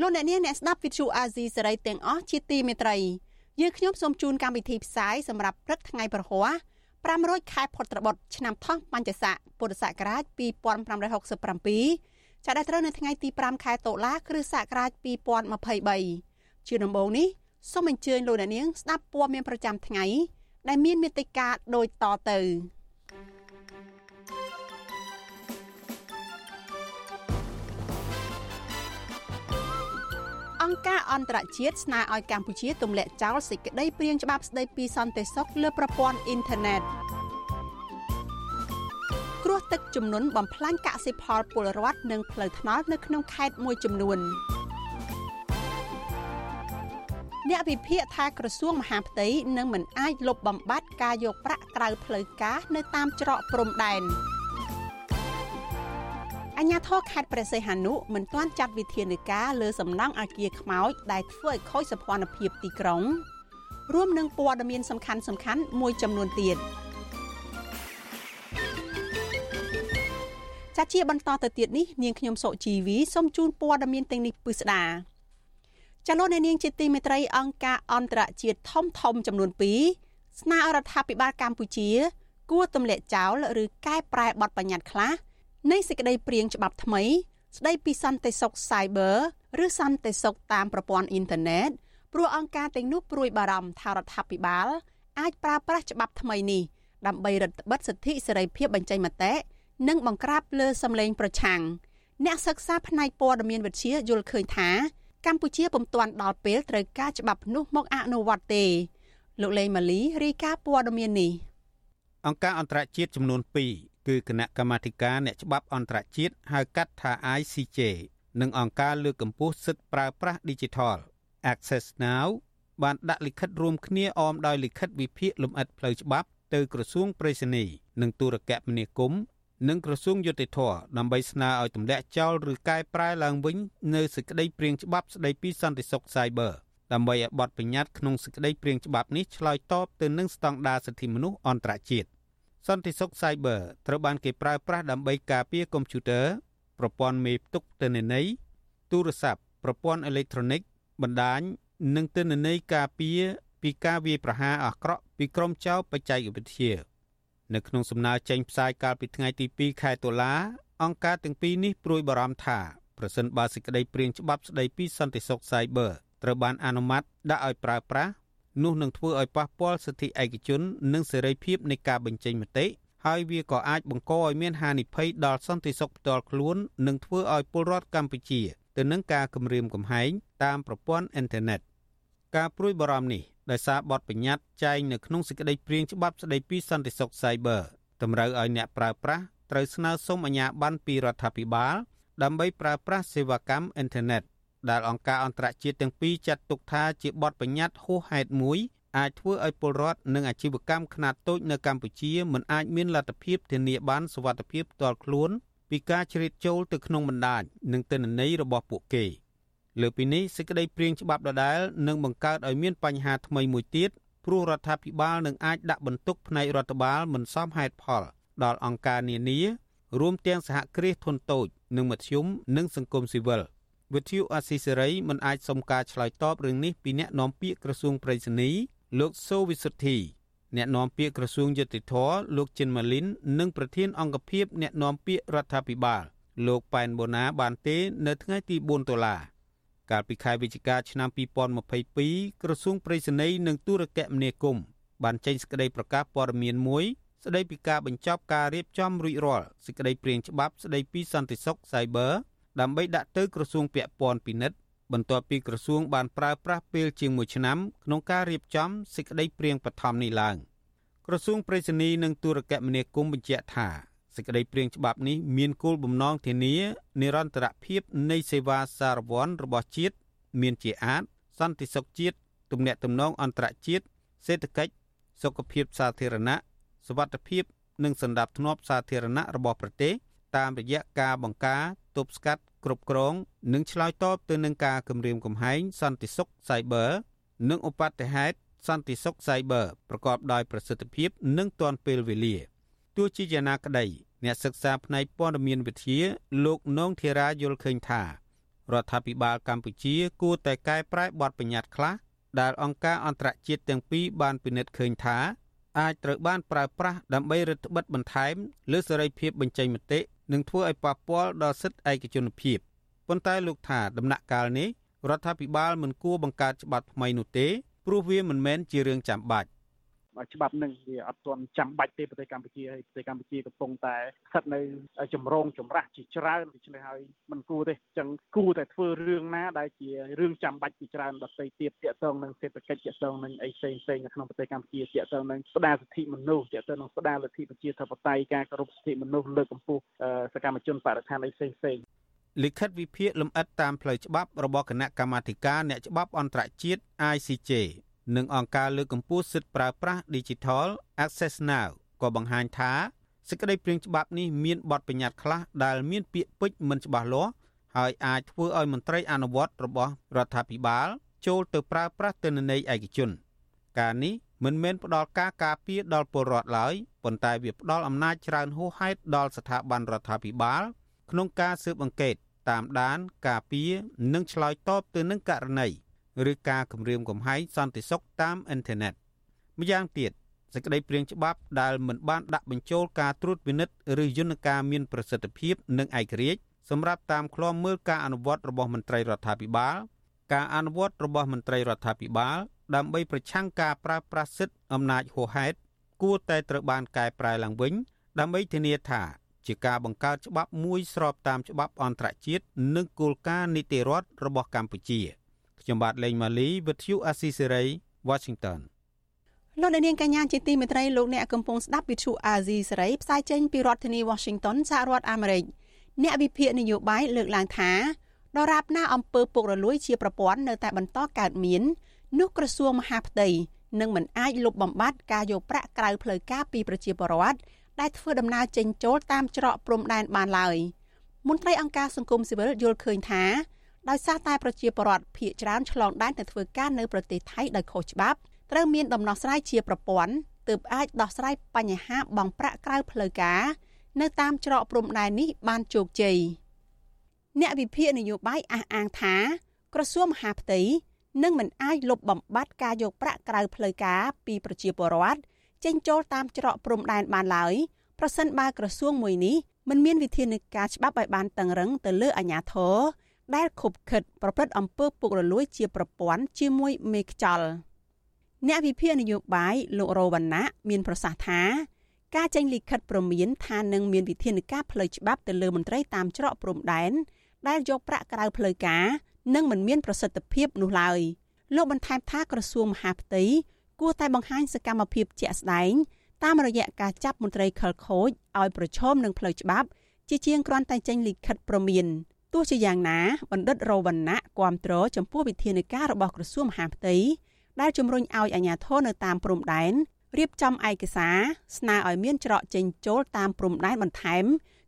លោកអ្នកនាងអ្នកស្ដាប់ Vuthu Azizi Serai ទាំងអស់ជាទីមេត្រីយើងខ្ញុំសូមជូនកម្មវិធីផ្សាយសម្រាប់ព្រឹកថ្ងៃប្រហ័ស500ខែផុតត្របុត្រឆ្នាំថោះបัญចស័កពុរសករាជ2567ចាប់ដល់ត្រូវនៅថ្ងៃទី5ខែតុលាគ្រិស្តសករាជ2023ជាដំបូងនេះសូមអញ្ជើញលោកអ្នកនាងស្ដាប់ព័ត៌មានប្រចាំថ្ងៃដែលមានមេត្តាដូចតទៅ អង្គការអន្តរជាតិស្នើឲ្យកម្ពុជាទម្លាក់ចោលសេចក្តីព្រាងច្បាប់ស្តីពីសន្តិសុខលើប្រព័ន្ធអ៊ីនធឺណិតគ្រោះទឹកជំនន់បំផ្លាញកសិផលពលរដ្ឋនិងផ្លូវថ្នល់នៅក្នុងខេត្តមួយចំនួនអ្នកវិភាគថាក្រសួងមហាផ្ទៃនឹងមិនអាចលុបបំបាត់ការយកប្រាក់ក្រៅផ្លូវការនៅតាមច្រកព្រំដែន អញ្ញាធរខេត្តព្រះសីហនុមិនទាន់ចាត់វិធានការលើសំណង់អគារខ្មោចដែលធ្វើឲ្យខូចសោភ័ណភាពទីក្រុង រួមនឹងព័ត៌មានសំខាន់សំខាន់មួយចំនួនទៀតចាជាបន្តទៅទៀតនេះនាងខ្ញុំសុជីវីសូមជូនព័ត៌មានទាំងនេះពិស្ដាចលនានាងជាទីមេត្រីអង្គការអន្តរជាតិធំធំចំនួន2ស្នើឲ្យរដ្ឋាភិបាលកម្ពុជា គួរទម្លាក់ចោលឬកែប្រែបទបញ្ញត្តិខ្លះ នៃសេចក្តីព្រាងច្បាប់ថ្មី ស្តីពីសន្តិសុខ Cyber ឬសន្តិសុខតាមប្រព័ន្ធអ៊ីនធឺណិតព្រោះអង្គការទាំងនោះព្រួយបារម្ភថារដ្ឋាភិបាល អាចប្រើប្រាស់ច្បាប់ថ្មីនេះដើម្បីរឹតបន្តឹងសិទ្ធិសេរីភាពបញ្ចេញមតិនិងបង្ក្រាបលើសម្លេងប្រឆាំងអ្នកសិក្សាផ្នែកព័ត៌មានវិទ្យាយល់ឃើញថា កម្ពុជាពុំទាន់ដល់ពេលត្រូវការច្បាប់នោះមកអនុវត្តទេលោកលេងម៉ាលីរាយការណ៍ព័ត៌មាននេះអង្គការអន្តរជាតិចំនួន2 គឺគណៈកម្មាធិការអ្នកច្បាប់អន្តរជាតិហៅកាត់ថា ICJ និងអង្គការលើកកម្ពស់សិទ្ធិប្រើប្រាស់ Digital Access Now បានដាក់លិខិតរួមគ្នាអមដោយលិខិតវិភាគលម្អិតផ្លូវច្បាប់ទៅក្រសួងប្រៃសណីនិងទូរគមនាគមន៍និងក្រសួងយុតិធធដើម្បីស្នើឲ្យទម្លាក់ចោលឬកែប្រែឡើងវិញនៅសេចក្តីព្រាងច្បាប់ស្តីពីសន្តិសុខ Cyber ដើម្បីឲ្យបទបញ្ញត្តិក្នុងសេចក្តីព្រាងច្បាប់នេះឆ្លើយតបទៅនឹងស្តង់ដារសិទ្ធិមនុស្សអន្តរជាតិ សន្តិសុខ Cyber ត្រូវបានគេប្រើប្រាស់ដើម្បីការពារកុំព្យូទ័រប្រព័ន្ធមេផ្ទុកទិន្នន័យទូរស័ព្ទប្រព័ន្ធអេឡិចត្រូនិក បណ្ដាញនិងទិន្នន័យការពារពីការវាយប្រហារអាក្រក់ពីក្រុមចៅបច្ចេកវិទ្យានៅក្នុងសំណើចេញផ្សាយកាលពីថ្ងៃទី2ខែតុលាអង្គការទាំងពីរនេះព្រួយបារម្ភថាប្រសិនបើសេចក្តីព្រាងច្បាប់ស្តីពីសន្តិសុខ Cyber ត្រូវបានអនុម័តដាក់ឲ្យប្រើប្រាស់ នោះនឹងធ្វើឲ្យប៉ះពាល់សិទ្ធិឯកជន និងសេរីភាពនៃការបញ្ចេញមតិហើយវាក៏អាចបង្កឲ្យមានហានិភ័យដល់សន្តិសុខផ្ទាល់ខ្លួន និងធ្វើឲ្យពលរដ្ឋកម្ពុជាទៅនឹងការគំរាមកំហែងតាមប្រព័ន្ធអ៊ីនធឺណិតការព្រួយបារម្ភនេះដោយសារបទបញ្ញត្តិចែងនៅក្នុងសេចក្តីព្រាងច្បាប់ស្តីពីសន្តិសុខ Cyber តម្រូវឲ្យអ្នកប្រើប្រាស់ត្រូវស្នើសុំអាជ្ញាប័ណ្ណពីរដ្ឋាភិបាលដើម្បីប្រើប្រាស់សេវាកម្មអ៊ីនធឺណិត ដែលអង្គការអន្តរជាតិទាំងពីរចាត់ទុកថាជាបទបញ្ញត្តិហួសហេតុមួយអាចធ្វើឲ្យពលរដ្ឋនិងអាជីវកម្មខ្នាតតូចនៅកម្ពុជាមិនអាចមានលទ្ធភាពធានាបានសុវត្ថិភាពផ្ទាល់ខ្លួនពីការជ្រៀតចូលទៅក្នុងបណ្ដាញនិងទិន្នន័យរបស់ពួកគេ។លើពីនេះសេចក្តីព្រាងច្បាប់ដដែលនឹងបង្កើតឲ្យមានបញ្ហាថ្មីមួយទៀតព្រោះរដ្ឋាភិបាលនឹងអាចដាក់បន្ទុកផ្នែករដ្ឋបាលមិនសមហេតុផល ដល់អង្គការនានារួមទាំងសហគ្រាសធុនតូច និងមធ្យមនិងសង្គមស៊ីវិល វិទ្យុអាស៊ីសេរីមិនអាចសុំការឆ្លើយតបរឿងនេះពីអ្នកនាំពាក្យក្រសួងប្រៃសណីលោកសូវិសុទ្ធីអ្នកនាំពាក្យក្រសួងយុតិធធលោកចិនម៉ាលីននិងប្រធានអង្គភិបអ្នកនាំពាក្យរដ្ឋាភិបាលលោកប៉ែនបូណាបានទេនៅថ្ងៃទី4ដុល្លារកាលពីខែវិច្ឆិកាឆ្នាំ2022ក្រសួងប្រៃសណីនិងទូរគមនាគមន៍បានចេញសេចក្តីប្រកាសព័ត៌មានមួយស្តីពីការបញ្ចប់ការរៀបចំរួចរាល់សេចក្តីព្រាងច្បាប់ស្តីពីសន្តិសុខ Cyber ដើម្បីដាក់ទៅក្រសួងពាក់ព័ន្ធពិនិត្យបន្ទាប់ពីក្រសួងបានប្រើប្រាស់ពេលជាង1ឆ្នាំក្នុងការរៀបចំសេចក្តីព្រាងបឋមនេះឡើងក្រសួងប្រៃសណីនិងទូរគមនាគមន៍បញ្ជាក់ថាស សេចក្តីព្រាងច្បាប់នេះមានគោលបំណងធានានិរន្តរភាពនៃសេវាសារវ័នរបស់ជាតិមានជាអាចសន្តិសុខជាតិទំនាក់ទំនងអន្តរជាតិសេដ្ឋកិច្ចសុខភាពសាធារណៈសวัสดิភាពនិងសន្តិភាពសាធារណៈរបស់ប្រទេស តាមរយៈការបង្ការទប់ស្កាត់គ្រប់គ្រង និងឆ្លើយតបទៅនឹងការគំរាមកំហែងសន្តិសុខ Cyber និងឧបទ្ទហេតុសន្តិសុខ Cyber ប្រកបដោយប្រសិទ្ធភាព និងទាន់ពេលវេលាទោះជាយ៉ាងណាក្តីអ្នកសិក្សាផ្នែកព័ត៌មានវិទ្យាលោកនងធីរាយល់ឃើញថារដ្ឋាភិបាលកម្ពុជាគួរតែកែប្រែបទបញ្ញត្តិខ្លះដែលអង្គការអន្តរជាតិទាំងពីរបានពិនិត្យឃើញថា អាចត្រូវបានប្រើប្រាស់ដើម្បីរឹតបន្តឹងបន្ថែមលើសេរីភាពបញ្ចេញមតិ និងធ្វើឲ្យប៉ះពាល់ដល់សិទ្ធិឯកជនភាពប៉ុន្តែលោកថាដំណាក់កាលនេះរដ្ឋាភិបាលមិនគួរបង្កើតច្បាប់ថ្មីនោះទេព្រោះវាមិនមែនជារឿងចាំបាច់ ច្បាប់នឹងវាអត់ទាន់ចាំបាច់ទេប្រទេសកម្ពុជាហើយប្រទេសកម្ពុជាកំពុងតែស្ថិតនៅចម្រងចម្រាស់ជាច្រើនដូច្នេះហើយមិនគួរទេអញ្ចឹងគួរតែធ្វើរឿងណាដែលជារឿងចាំបាច់ជាច្រើនដទៃទៀតទាក់ទងនឹងសេដ្ឋកិច្ចទាក់ទងនឹងអីផ្សេងផ្សេងនៅក្នុងប្រទេសកម្ពុជាទាក់ទងនឹងស្ដារសិទ្ធិមនុស្សទាក់ទងនឹងស្ដារលទ្ធិប្រជាធិបតេយ្យការគោរពសិទ្ធិមនុស្សលើកកម្ពស់សកម្មជនបរិស្ថានអីផ្សេងផ្សេងលិខិតវិភាគលម្អិតតាមផ្លូវច្បាប់របស់គណៈកម្មាធិការអ្នកច្បាប់អន្តរជាតិ ICJ និងអង្គការលើកកម្ពស់សិទ្ធិប្រើប្រាស់ Digital Access Now ក៏បង្ហាញថាសេចក្តីព្រាងច្បាប់នេះមានបទបញ្ញត្តិខ្លះដែលមានពាក្យពេចន៍មិនច្បាស់លាស់ហើយអាចធ្វើឲ្យមន្ត្រីអនុវត្តរបស់រដ្ឋាភិបាល ចូលទៅប្រើប្រាស់ទិន្នន័យឯកជន ការនេះមិនមែនផ្ដល់ការការពារដល់ពលរដ្ឋឡើយប៉ុន្តែវាផ្ដល់អំណាចច្រើនហួសហេតុដល់ស្ថាប័នរដ្ឋាភិបាល ក្នុងការស៊ើបអង្កេតតាមដាន ការពារនិងឆ្លើយតបទៅនឹងករណី ឬការគំរាមកំហែងសន្តិសុខតាមអ៊ីនធឺណិតម្យ៉ាងទៀតសេចក្តីព្រាងច្បាប់ដែលមិនបានដាក់បញ្ចូលការត្រួតពិនិត្យឬយន្តការមានប្រសិទ្ធភាពនិងឯករាជ្យសម្រាប់តាមឃ្លាំមើលការអនុវត្តរបស់មន្ត្រីរដ្ឋាភិបាលការអនុវត្តរបស់មន្ត្រីរដ្ឋាភិបាល ដើម្បីប្រឆាំងការប្រើប្រាស់សិទ្ធិអំណាចហួសហេតុគួរតែត្រូវបានកែប្រែឡើងវិញ ដើម្បីធានាថា ជាការបង្កើតច្បាប់មួយស្របតាមច្បាប់អន្តរជាតិនិងគោលការណ៍នីតិរដ្ឋរបស់កម្ពុជា។ ខ្ញុំបាទលេងម៉ាលីវិទ្យុអាស៊ីសេរី Washington លោកនាងកញ្ញាជាទីមេត្រីលោកអ្នកកំពុងស្ដាប់វិទ្យុអាស៊ីសេរីផ្សាយចេញពីរដ្ឋធានី Washington សហរដ្ឋអាមេរិកអ្នកវិភាគនយោបាយលើកឡើងថាដរាបណាអំពើពុករលួយជាប្រព័ន្ធនៅតែបន្តកើតមាននោះក្រសួងមហាផ្ទៃនឹងមិនអាចលុបបំបាត់ការយកប្រាក់ក្រៅផ្លូវការពីប្រជាពលរដ្ឋដែលធ្វើដំណើរចេញចូលតាមច្រកព្រំដែនបានឡើយមន្ត្រីអង្គការសង្គមស៊ីវិលយល់ឃើញថា ដោយសារតែប្រជាពលរដ្ឋភៀសច្រើនឆ្លងដែនទៅធ្វើការនៅប្រទេសថៃដោយខុសច្បាប់ត្រូវមានដំណោះស្រាយជាប្រព័ន្ធទើបអាចដោះស្រាយបញ្ហាបង់ប្រាក់ក្រៅផ្លូវការនៅតាមច្រកព្រំដែននេះបានជោគជ័យអ្នកវិភាគនយោបាយអះអាងថាក្រសួងមហាផ្ទៃនឹងមិនអាចលុបបំបាត់ការយកប្រាក់ក្រៅផ្លូវការពីប្រជាពលរដ្ឋចេញចូលតាមច្រកព្រំដែនបានឡើយប្រសិនបើក្រសួងមួយនេះមិនមានវិធានការច្បាប់ឲ្យបានតឹងរឹងទៅលើអាជ្ញាធរ ដែលខុបខិតប្រព្រឹត្តអំពើពុករលួយជាប្រព័ន្ធជាមួយមេខ្ចលអ្នកវិភាគនយោបាយលោករវណ្ណៈមានប្រសាសន៍ថាការចេញលិខិតព្រមានថានឹងមានវិធានការផ្លូវច្បាប់ទៅលើមន្ត្រីតាមច្រកព្រំដែនដែលយកប្រាក់ក្រៅផ្លូវការនឹងមិនមានប្រសិទ្ធភាពនោះឡើយលោកបន្ថែមថាក្រសួងមហាផ្ទៃគួរតែបង្ហាញសកម្មភាពជាក់ស្ដែងតាមរយៈការចាប់មន្ត្រីខលខូចឲ្យប្រឈមនឹងផ្លូវច្បាប់ជាជាងគ្រាន់តែចេញលិខិតព្រមាន ទោះជាយ៉ាងណាបណ្ឌិតរវណ្ណៈគាំទ្រចំពោះវិធានការរបស់ក្រសួងមហាផ្ទៃដែលជំរុញឲ្យអាជ្ញាធរនៅតាមព្រំដែនរៀបចំឯកសារស្នើឲ្យមានច្រកចេញចូលតាមព្រំដែនបន្ថែម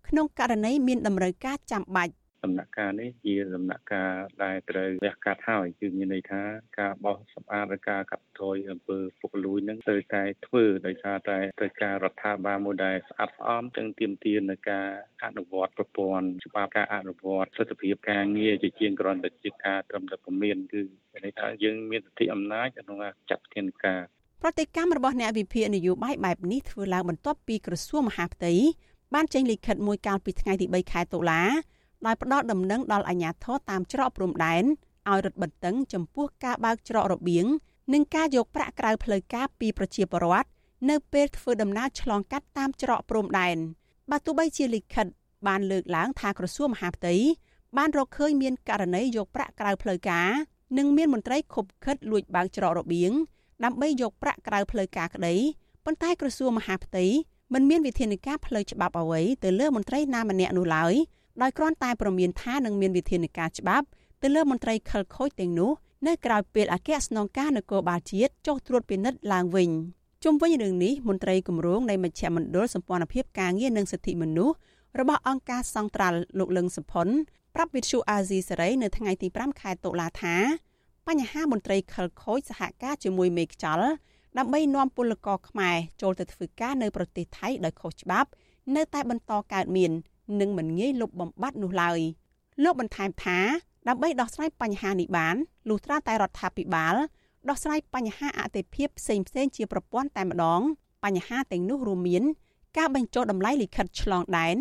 ក្នុងករណីមានតម្រូវការចាំបាច់ ដំណាក់កាលនេះជាដំណាក់កាលដែលត្រូវវះកាត់ហើយគឺមានន័យថាការបោះសម្អាតឬការកាត់បន្ថយអំពើពុករលួយនឹងត្រូវតែធ្វើដោយសារតែត្រូវការរដ្ឋាភិបាលមួយដែលស្អាតស្អំទាំងទាមទារនៅការអនុវត្តប្រព័ន្ធច្បាប់ការអនុវត្តសិទ្ធិភាពការងារជាជាងគ្រាន់តែជាការត្រឹមតែពមៀនគឺមានន័យថាយើងមានសិទ្ធិអំណាចក្នុងការចាត់ធានការប្រតិកម្មរបស់អ្នកវិភាគនយោបាយបែបនេះធ្វើឡើងបន្ទាប់ពីក្រសួងមហាផ្ទៃបានចេញលិខិតមួយកាលពីថ្ងៃទី3ខែតុលា ដោយផ្ដល់ដំណឹងដល់អាជ្ញាធរតាមច្រកព្រំដែនឲ្យរឹតបន្តឹងចំពោះការបើកច្រករបៀងនិងការយកប្រាក់ក្រៅផ្លូវការពីប្រជាពលរដ្ឋនៅពេលធ្វើដំណើរឆ្លងកាត់តាមច្រកព្រំដែនបើទោះបីជាលិខិត បានលើកឡើងថាក្រសួងមហាផ្ទៃបានរកឃើញមានករណីយកប្រាក់ក្រៅផ្លូវការនិងមានមន្ត្រីខុបខិតលួចបើកច្រករបៀងដើម្បីយកប្រាក់ក្រៅផ្លូវការក្តីប៉ុន្តែក្រសួងមហាផ្ទៃមិនមានវិធានការផ្លូវច្បាប់អ្វីទៅលើមន្ត្រីណាម្នាក់នោះឡើយ ដោយគ្រាន់តែប្រមានថានឹងមានវិធានការច្បាប់ទៅលើមន្ត្រីខិលខូចទាំងនោះនៅក្រៅពេលអគ្គស្នងការនគរបាលជាតិចុះត្រួតពិនិត្យឡើងវិញជុំវិញរឿងនេះមន្ត្រីគម្រោងនៃមជ្ឈមណ្ឌលសម្ព័ន្ធភាពការងារនិងសិទ្ធិមនុស្សរបស់អង្គការសង្ត្រាល់លោកលឹងសុផុនប្រាប់វិទ្យុអាស៊ីសេរីនៅថ្ងៃទី5ខែតុលាថាបញ្ហាមន្ត្រីខិលខូចសហការជាមួយមេខ្ចលដើម្បីនាំពលករខ្មែរចូលទៅធ្វើការនៅប្រទេសថៃដោយខុសច្បាប់ នៅតែបន្តកើតមាន និងមិនងាយលុបបំបាត់នោះឡើយលោកបន្ថែមថាដើម្បីដោះស្រាយបញ្ហានេះបានលុះត្រាតែរដ្ឋាភិបាលដោះស្រាយបញ្ហាអតិភិបផ្សេងផ្សេងជាប្រព័ន្ធតែម្ដង បញ្ហាទាំងនោះរួមមាន ការបញ្ចុះតម្លៃលិខិតឆ្លងដែន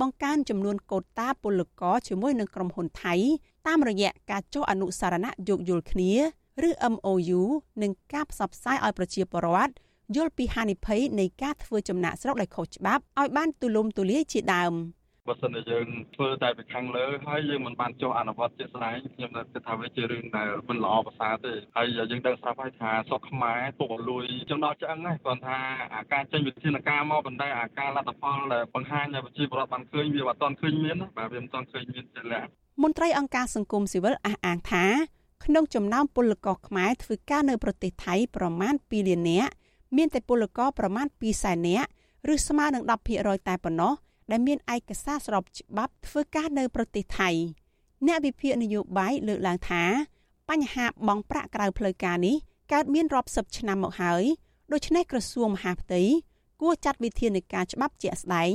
បង្កើនចំនួនកូតាពលករជាមួយនឹងក្រុមហ៊ុនថៃ តាមរយៈការចុះអនុសារណៈយោគយល់គ្នាឬ MOU និងការផ្សព្វផ្សាយឲ្យប្រជាពលរដ្ឋយល់ពីហានិភ័យនៃការធ្វើចំណាក់ស្រុកដោយខុសច្បាប់ឲ្យបានទូលំទូលាយជាដើម បើសិនជាយើងធ្វើតែពីខាងលើហើយយើងមិនបានចុះអនុវត្តជាក់ស្ដែងខ្ញុំគិតថាវាជារឿងដែលមិនល្អប្រសើរទេហើយយើងដឹងស្រាប់ហើយថាសុកខ្មែរពុកលួយចឹងដល់ឆ្អឹងហ្នឹងគាត់ថាអាការចេញវិធានការមកប៉ុន្តែអាការលទ្ធផលដែលបង្ហាញឲ្យប្រជាពលរដ្ឋបានឃើញវាមិនទាន់ឃើញមានបាទវាមិនទាន់ឃើញមានជាក់លាក់មន្ត្រីអង្គការសង្គមស៊ីវិលអះអាងថាក្នុងចំណោមពលករខ្មែរធ្វើការនៅប្រទេសថៃប្រមាណ2លាននាក់មានតែពលករប្រមាណ2សែននាក់ឬស្មើនឹង10%តែប៉ុណ្ណោះ ដែលមានឯកសារស្របច្បាប់ធ្វើការនៅប្រទេសថៃអ្នកវិភាគនយោបាយលើកឡើងថាបញ្ហាបង់ប្រាក់ក្រៅផ្លូវការនេះកើតមានរាប់សិបឆ្នាំមកហើយដូច្នេះក្រសួងមហាផ្ទៃគួរចាត់វិធានការច្បាប់ជាក់ស្ដែង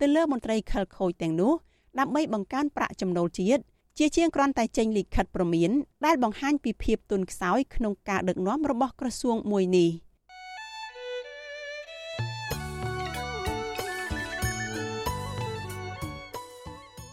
ទៅលើមន្ត្រីខិលខូចទាំងនោះដើម្បីបង្កើនប្រាក់ចំណូលជាតិជាជាងគ្រាន់តែចេញលិខិតព្រមានដែលបង្ហាញពីភាពទន់ខ្សោយក្នុងការដឹកនាំរបស់ក្រសួងមួយនេះ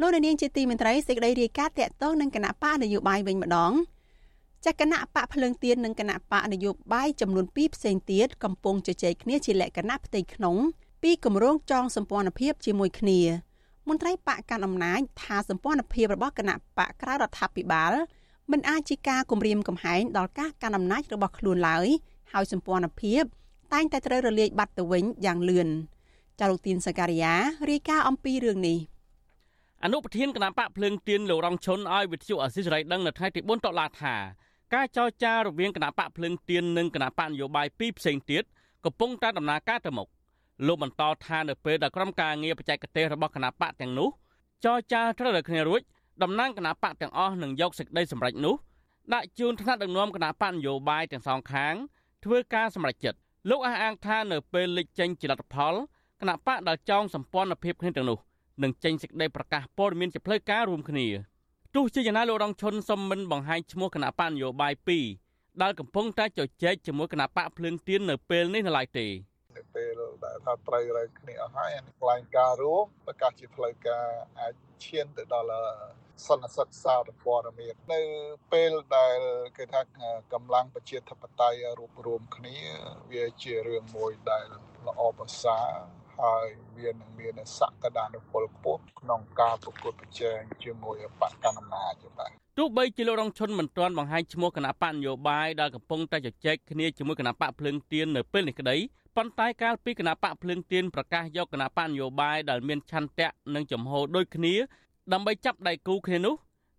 លោកអ្នកនាងជាទីមេត្រីសេចក្តីរាយការណ៍តាក់ទងនឹងគណៈបកនយោបាយវិញម្ដងចាគណៈបកភ្លើងទៀននិងគណៈបកនយោបាយចំនួន2ផ្សេងទៀតកំពុងជជែកគ្នាជាលក្ខណៈផ្ទៃក្នុងពីគម្រោងចងសម្ព័ន្ធភាពជាមួយគ្នាមន្ត្រីបកកាន់អំណាចថាសម្ព័ន្ធភាពរបស់គណៈបកក្រៅរដ្ឋាភិបាលមិនអាចជាការគំរាមកំហែងដល់ការកាន់អំណាចរបស់ខ្លួនឡើយហើយសម្ព័ន្ធភាពតែងតែត្រូវរលាយបាត់ទៅវិញយ៉ាងលឿនចាលោកទីនសការីយ៉ារាយការណ៍អំពីរឿងនេះ អនុប្រធានគណៈបកភ្លើងទៀនលោករងឈុនឲ្យវិទ្យុអសិរ័យដឹងនៅថ្ងៃទី4តុលាថាការចរចារវាងគណៈបកភ្លើងទៀននិងគណៈបកនយោបាយពីរផ្សេងទៀតកំពុងតែដំណើរការទៅមុខលោកបន្តថានៅពេលដែលក្រុមការងារបច្ចេកទេសរបស់គណៈបកទាំងនោះចរចាត្រូវតែគ្នារួចតំណាងគណៈបកទាំងអស់នឹងយកសេចក្តីសម្រេចនោះដាក់ជូនថ្នាក់ដឹកនាំគណៈបកនយោបាយទាំងសងខាង ធ្វើការសម្រេចចិត្តលោកអះអាងថានៅពេលលេចចេញជាលទ្ធផលគណៈបកដែលចងសម្ព័ន្ធភាពគ្នាទាំងនោះ នឹងចេញសេចក្តីប្រកាសព័ត៌មានជាផ្លូវការរួមគ្នាទោះជាយ៉ាងណាលោករងឈុនសុំមិនបង្ហាញឈ្មោះគណៈបកនយោបាយ2ដែលកំពុងតែជជែកជាមួយគណៈបកភ្លើងទៀននៅពេលនេះនៅឡើយទេនៅពេលដែលថាត្រូវរើគ្នាអស់ហើយអានេះខ្លែងការរួមប្រកាសជាផ្លូវការអាចឈានទៅដល់សន្និសិទសារព័ត៌មាននៅពេលដែលគេថាកម្លាំងប្រជាធិបតេយ្យរួបរวมគ្នាវាជារឿងមួយដែលល្អប្រសើរ ហើយវានឹងមានសក្តានុពលខ្ពស់ក្នុងការប្រកួតប្រជែងជាមួយបកកណ្ដាលអំណាចបាទទោះបីជាលោករងឈុនមិនទាន់បង្ហាញឈ្មោះគណៈបកនយោបាយដែលកំពុងតែជជែកគ្នាជាមួយគណៈបកភ្លើងទៀននៅពេលនេះក្តីប៉ុន្តែកាលពីគណៈបកភ្លើងទៀនប្រកាសយកគណៈបកនយោបាយដែលមានឆន្ទៈនិងចំហដូចគ្នាដើម្បីចាប់ដៃគូគ្នានោះ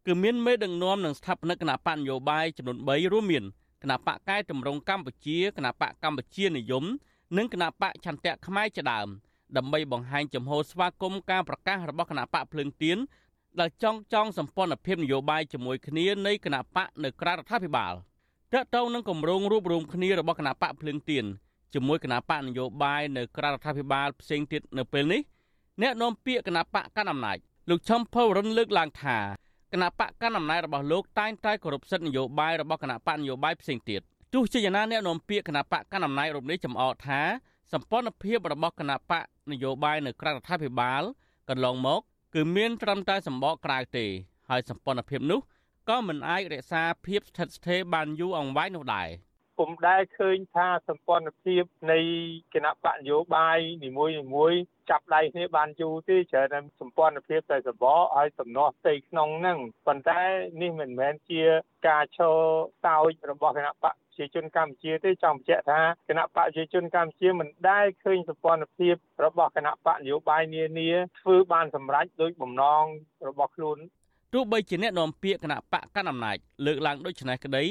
គឺមានមេដឹកនាំនិងស្ថាបនិកគណៈបកនយោបាយចំនួន3រួមមានគណៈបកកែតម្រង់កម្ពុជាគណៈបកកម្ពុជានិយម និងគណៈបកឆន្ទៈខ្មែរជាដើមដើម្បីបង្ហាញចំហស្វាគមន៍ការប្រកាសរបស់គណៈបកភ្លើងទៀនដែលចង់ចង់សម្ព័ន្ធភាពនយោបាយជាមួយគ្នានៃគណៈបកនៅក្រៅរដ្ឋាភិបាលតើតើនឹងគម្រោងរួបរวมគ្នារបស់គណៈបកភ្លើងទៀនជាមួយគណៈបកនយោបាយនៅក្រៅរដ្ឋាភិបាលផ្សេងទៀតនៅពេលនេះអ្នកនាំពាក្យគណៈបកកណ្ដាលអំណាចលោកឈឹមផៅរិនលើកឡើងថាគណៈបកកណ្ដាលអំណាចរបស់លោកតែងតែគោរពសិទ្ធិនយោបាយរបស់គណៈបកនយោបាយផ្សេងទៀត ទោះជាយ៉ាងណាអ្នកនាំពាក្យគណៈបកកណ្ដាលអំណាចរូបនេះចំអកថាសម្ព័ន្ធភាពរបស់គណៈបកនយោបាយនៅក្រៅរដ្ឋាភិបាលកន្លងមកគឺមានត្រឹមតែសម្បកក្រៅទេហើយសម្ព័ន្ធភាពនោះក៏មិនអាចរក្សាភាពស្ថិតស្ថេរបានយូរអង្វែងនោះដែរ ពុំដែលឃើញថាសម្ព័ន្ធភាពនៃគណៈបកនយោបាយនីមួយមួយចាប់ដៃគ្នាបានយូរទេច្រើនតែសម្ព័ន្ធភាពតែសបឲ្យសំណោះផ្ទៃក្នុងហ្នឹងប៉ុន្តែនេះមិនមែនជាការឈរតោចរបស់គណៈបកប្រជាជនកម្ពុជាទេចង់បញ្ជាក់ថាគណៈបកប្រជាជនកម្ពុជាមិនដែលឃើញសម្ព័ន្ធភាពរបស់គណៈបកនយោបាយនានាធ្វើបានសម្រេចដោយបំណងរបស់ខ្លួនទោះបីជាអ្នកនាំពាក្យគណៈបកកណ្ដាលអំណាចលើកឡើងដូចនេះក្តី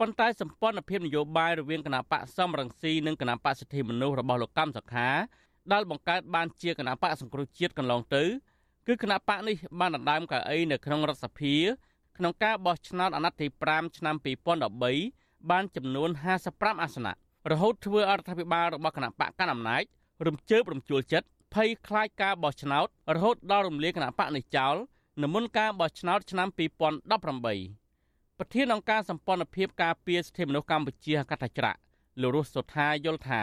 ប៉ុន្តែសម្ព័ន្ធភាពនយោបាយរវាងគណៈបកសំរងស៊ីនិងគណៈបកសិទ្ធិមនុស្សរបស់លោកកម្មសខាដែលបង្កើតបានជាគណៈបកសង្គ្រោះជាតិកន្លងទៅគឺគណៈបកនេះបានដណ្ដើមកៅអីនៅក្នុងរដ្ឋសភាក្នុងការបោះឆ្នោតអាណត្តិទី5ឆ្នាំ2013បានចំនួន55អាសនៈរហូតធ្វើអរដ្ឋាភិបាលរបស់គណៈបកកណ្ដាលអំណាចរំជើបរំជួលចិត្តភ័យខ្លាចការបោះឆ្នោតរហូតដល់រំលាយគណៈបកនេះចោលនៅមុនការបោះឆ្នោតឆ្នាំ2018 ប្រធានអង្គការសម្ព័ន្ធភាពការពារសិទ្ធិមនុស្សកម្ពុជាកថាច្រាក់លោករស់សុថាយល់ថា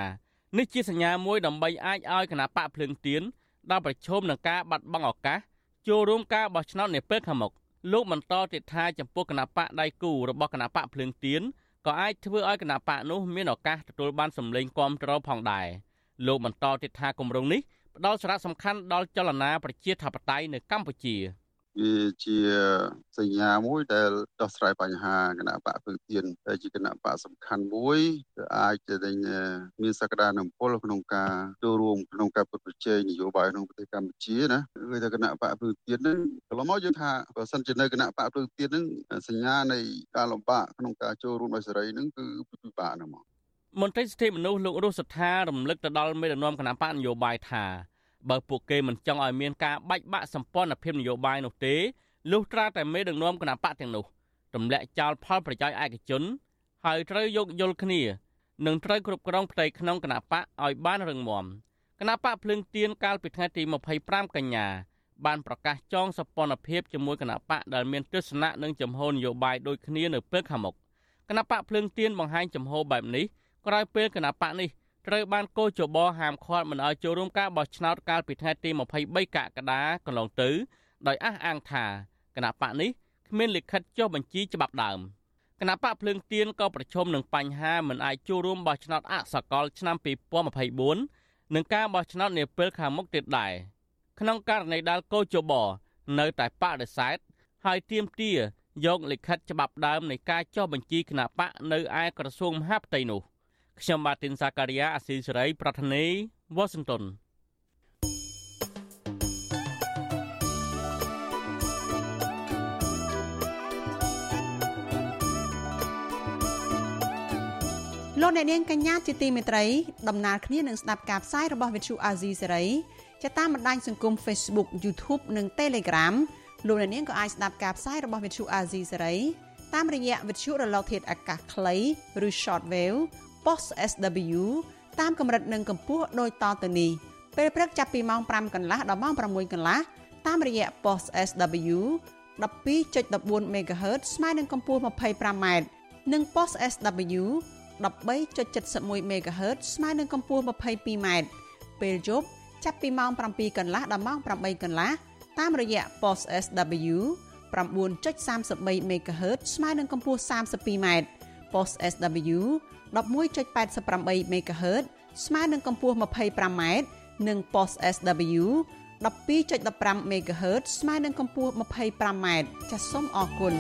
នេះជាសញ្ញាមួយដើម្បីអាចឲ្យគណៈបកភ្លើងទៀនដល់ប្រឈមនឹងការបាត់បង់ឱកាសចូលរួមការបោះឆ្នោតនាពេលខាងមុខលោកបន្តទៀតថាចំពោះគណៈបកដៃគូរបស់គណៈបកភ្លើងទៀនក៏អាចធ្វើឲ្យគណៈបកនោះមានឱកាសទទួលបានសម្លេងគាំទ្រផងដែរលោកបន្តទៀតថាគម្រោងនេះផ្ដល់សារៈសំខាន់ដល់ចលនាប្រជាធិបតេយ្យនៅកម្ពុជា វាជាសញ្ញាមួយដែលដោះស្រាយបញ្ហាគណៈបកពឹងទៀនដែលជាគណៈបកសំខាន់មួយដែលអាចจะមានសក្តានុពលក្នុងការចូលរួមក្នុងការពុតប្រជែងនយោបាយក្នុងប្រទេសកម្ពុជាណាគឺថាគណៈបកពឹងទៀនហ្នឹងកន្លងមកយើងថាបើសិនជានៅគណៈបកពឹងទៀនហ្នឹងសញ្ញានៃការលំបាកក្នុងការចូលរួមដោយសេរីហ្នឹងគឺពិបាកណាស់មកមន្ត្រីសិទ្ធិមនុស្សលោករស់សថារំលឹកទៅដល់មេដឹកនាំគណៈបកនយោបាយថា បើពួកគេមិនចង់ឲ្យមានការបែកបាក់សម្ព័ន្ធភាពនយោបាយនោះទេលុះត្រាតែមេដឹកនាំគណៈបកទាំងនោះទម្លាក់ចោលផលប្រយោជន៍ឯកជនហើយត្រូវយកយល់គ្នានិងត្រូវគ្រប់គ្រងផ្ទៃក្នុងគណៈបកឲ្យបានរឹងមាំគណៈបកភ្លើងទៀនកាលពីថ្ងៃទី25កញ្ញាបានប្រកាសចងសម្ព័ន្ធភាពជាមួយគណៈបកដែលមានទស្សនៈនិងចំហនយោបាយដូចគ្នានៅពេលខាងមុខគណៈបកភ្លើងទៀនបង្ហាញចំហបែបនេះក្រោយពេលគណៈបកនេះ ត្រូវបានកោជបហាមឃាត់មិនឲ្យចូលរួមការបោះឆ្នោតកាលពីថ្ងៃទី23កក្កដាកន្លងទៅដោយអះអាងថាគណៈបកនេះគ្មានលិខិតចុះបញ្ជីច្បាប់ដើមគណៈបកភ្លើងទៀនក៏ប្រឈមនឹងបញ្ហាមិនអាចចូលរួមបោះឆ្នោតអសកលឆ្នាំ2024និងការបោះឆ្នោតនាពេលខាងមុខទៀតដែរក្នុងករណីដែលកោជបនៅតែបដិសេធហើយទាមទារយកលិខិតច្បាប់ដើមនៃការចុះបញ្ជីគណៈបកនៅឯក្រសួងមហាផ្ទៃនោះ ខ្ញុំបាទទីនសាការីយ៉ាអស៊ីសេរី ប្រធានីវ៉ាស៊ីនតោនលោកអ្នកនាងកញ្ញាជាទីមេត្រីដំណើរគ្នានឹងស្ដាប់ការផ្សាយរបស់វិទ្យុអាស៊ីសេរីជាតាមបណ្ដាញសង្គម Facebook YouTube និង Telegram លោកអ្នកនាងក៏អាចស្ដាប់ការផ្សាយរបស់វិទ្យុអាស៊ីសេរីតាមរយៈវិទ្យុរលកធាតុអាកាសខ្លីឬ Shortwave post SW តាមកម្រិតនិងកម្ពស់ដូចតទៅនេះពេលព្រឹកចាប់ពីម៉ោង5កន្លះដល់ម៉ោង6កន្លះតាមរយៈ post SW 12.14 MHz ស្មើនឹងកម្ពស់ 25m និង post SW 13.71 MHz ស្មើនឹងកម្ពស់ 22m ពេលយប់ចាប់ពីម៉ោង7កន្លះដល់ម៉ោង8កន្លះតាមរយៈ post SW 9.33 MHz ស្មើនឹងកម្ពស់ 32m post SW 11.88 MHz ស្មើនឹងកម្ពស់ 25m និង post SW 12.15 MHz ស្មើនឹងកម្ពស់ 25m ចាសសូមអរគុណ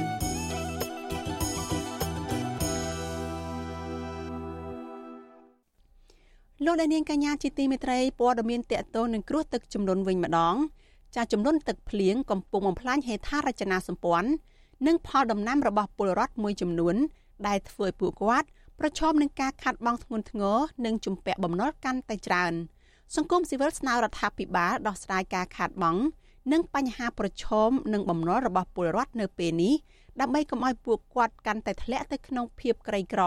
លោកដានៀងកញ្ញាជាទីមេត្រីព័ត៌មានតកតនឹងគ្រោះទឹកចំនួនវិញម្ដង ចាចំនួនទឹកភ្លៀងកំពុងបំផ្លាញហេដ្ឋារចនាសម្ព័ន្ធនិងផលដំណាំរបស់ពលរដ្ឋមួយចំនួនដែលធ្វើឲ្យពួកគាត់ ប្រឈមនឹងការខាត់បងធ្ងន់ធ្ងរនិងជំពាក់បំណុលកាន់តែច្រើន សង្គមស៊ីវិលស្នើរដ្ឋាភិបាលដោះស្រាយការខាតបង់និងបញ្ហាប្រឈមនិងបំណុលរបស់ពលរដ្ឋនៅពេលនេះដើម្បីកុំឲ្យពួកគាត់កាន់តែធ្លាក់ទៅក្នុងភាពក្រីក្រ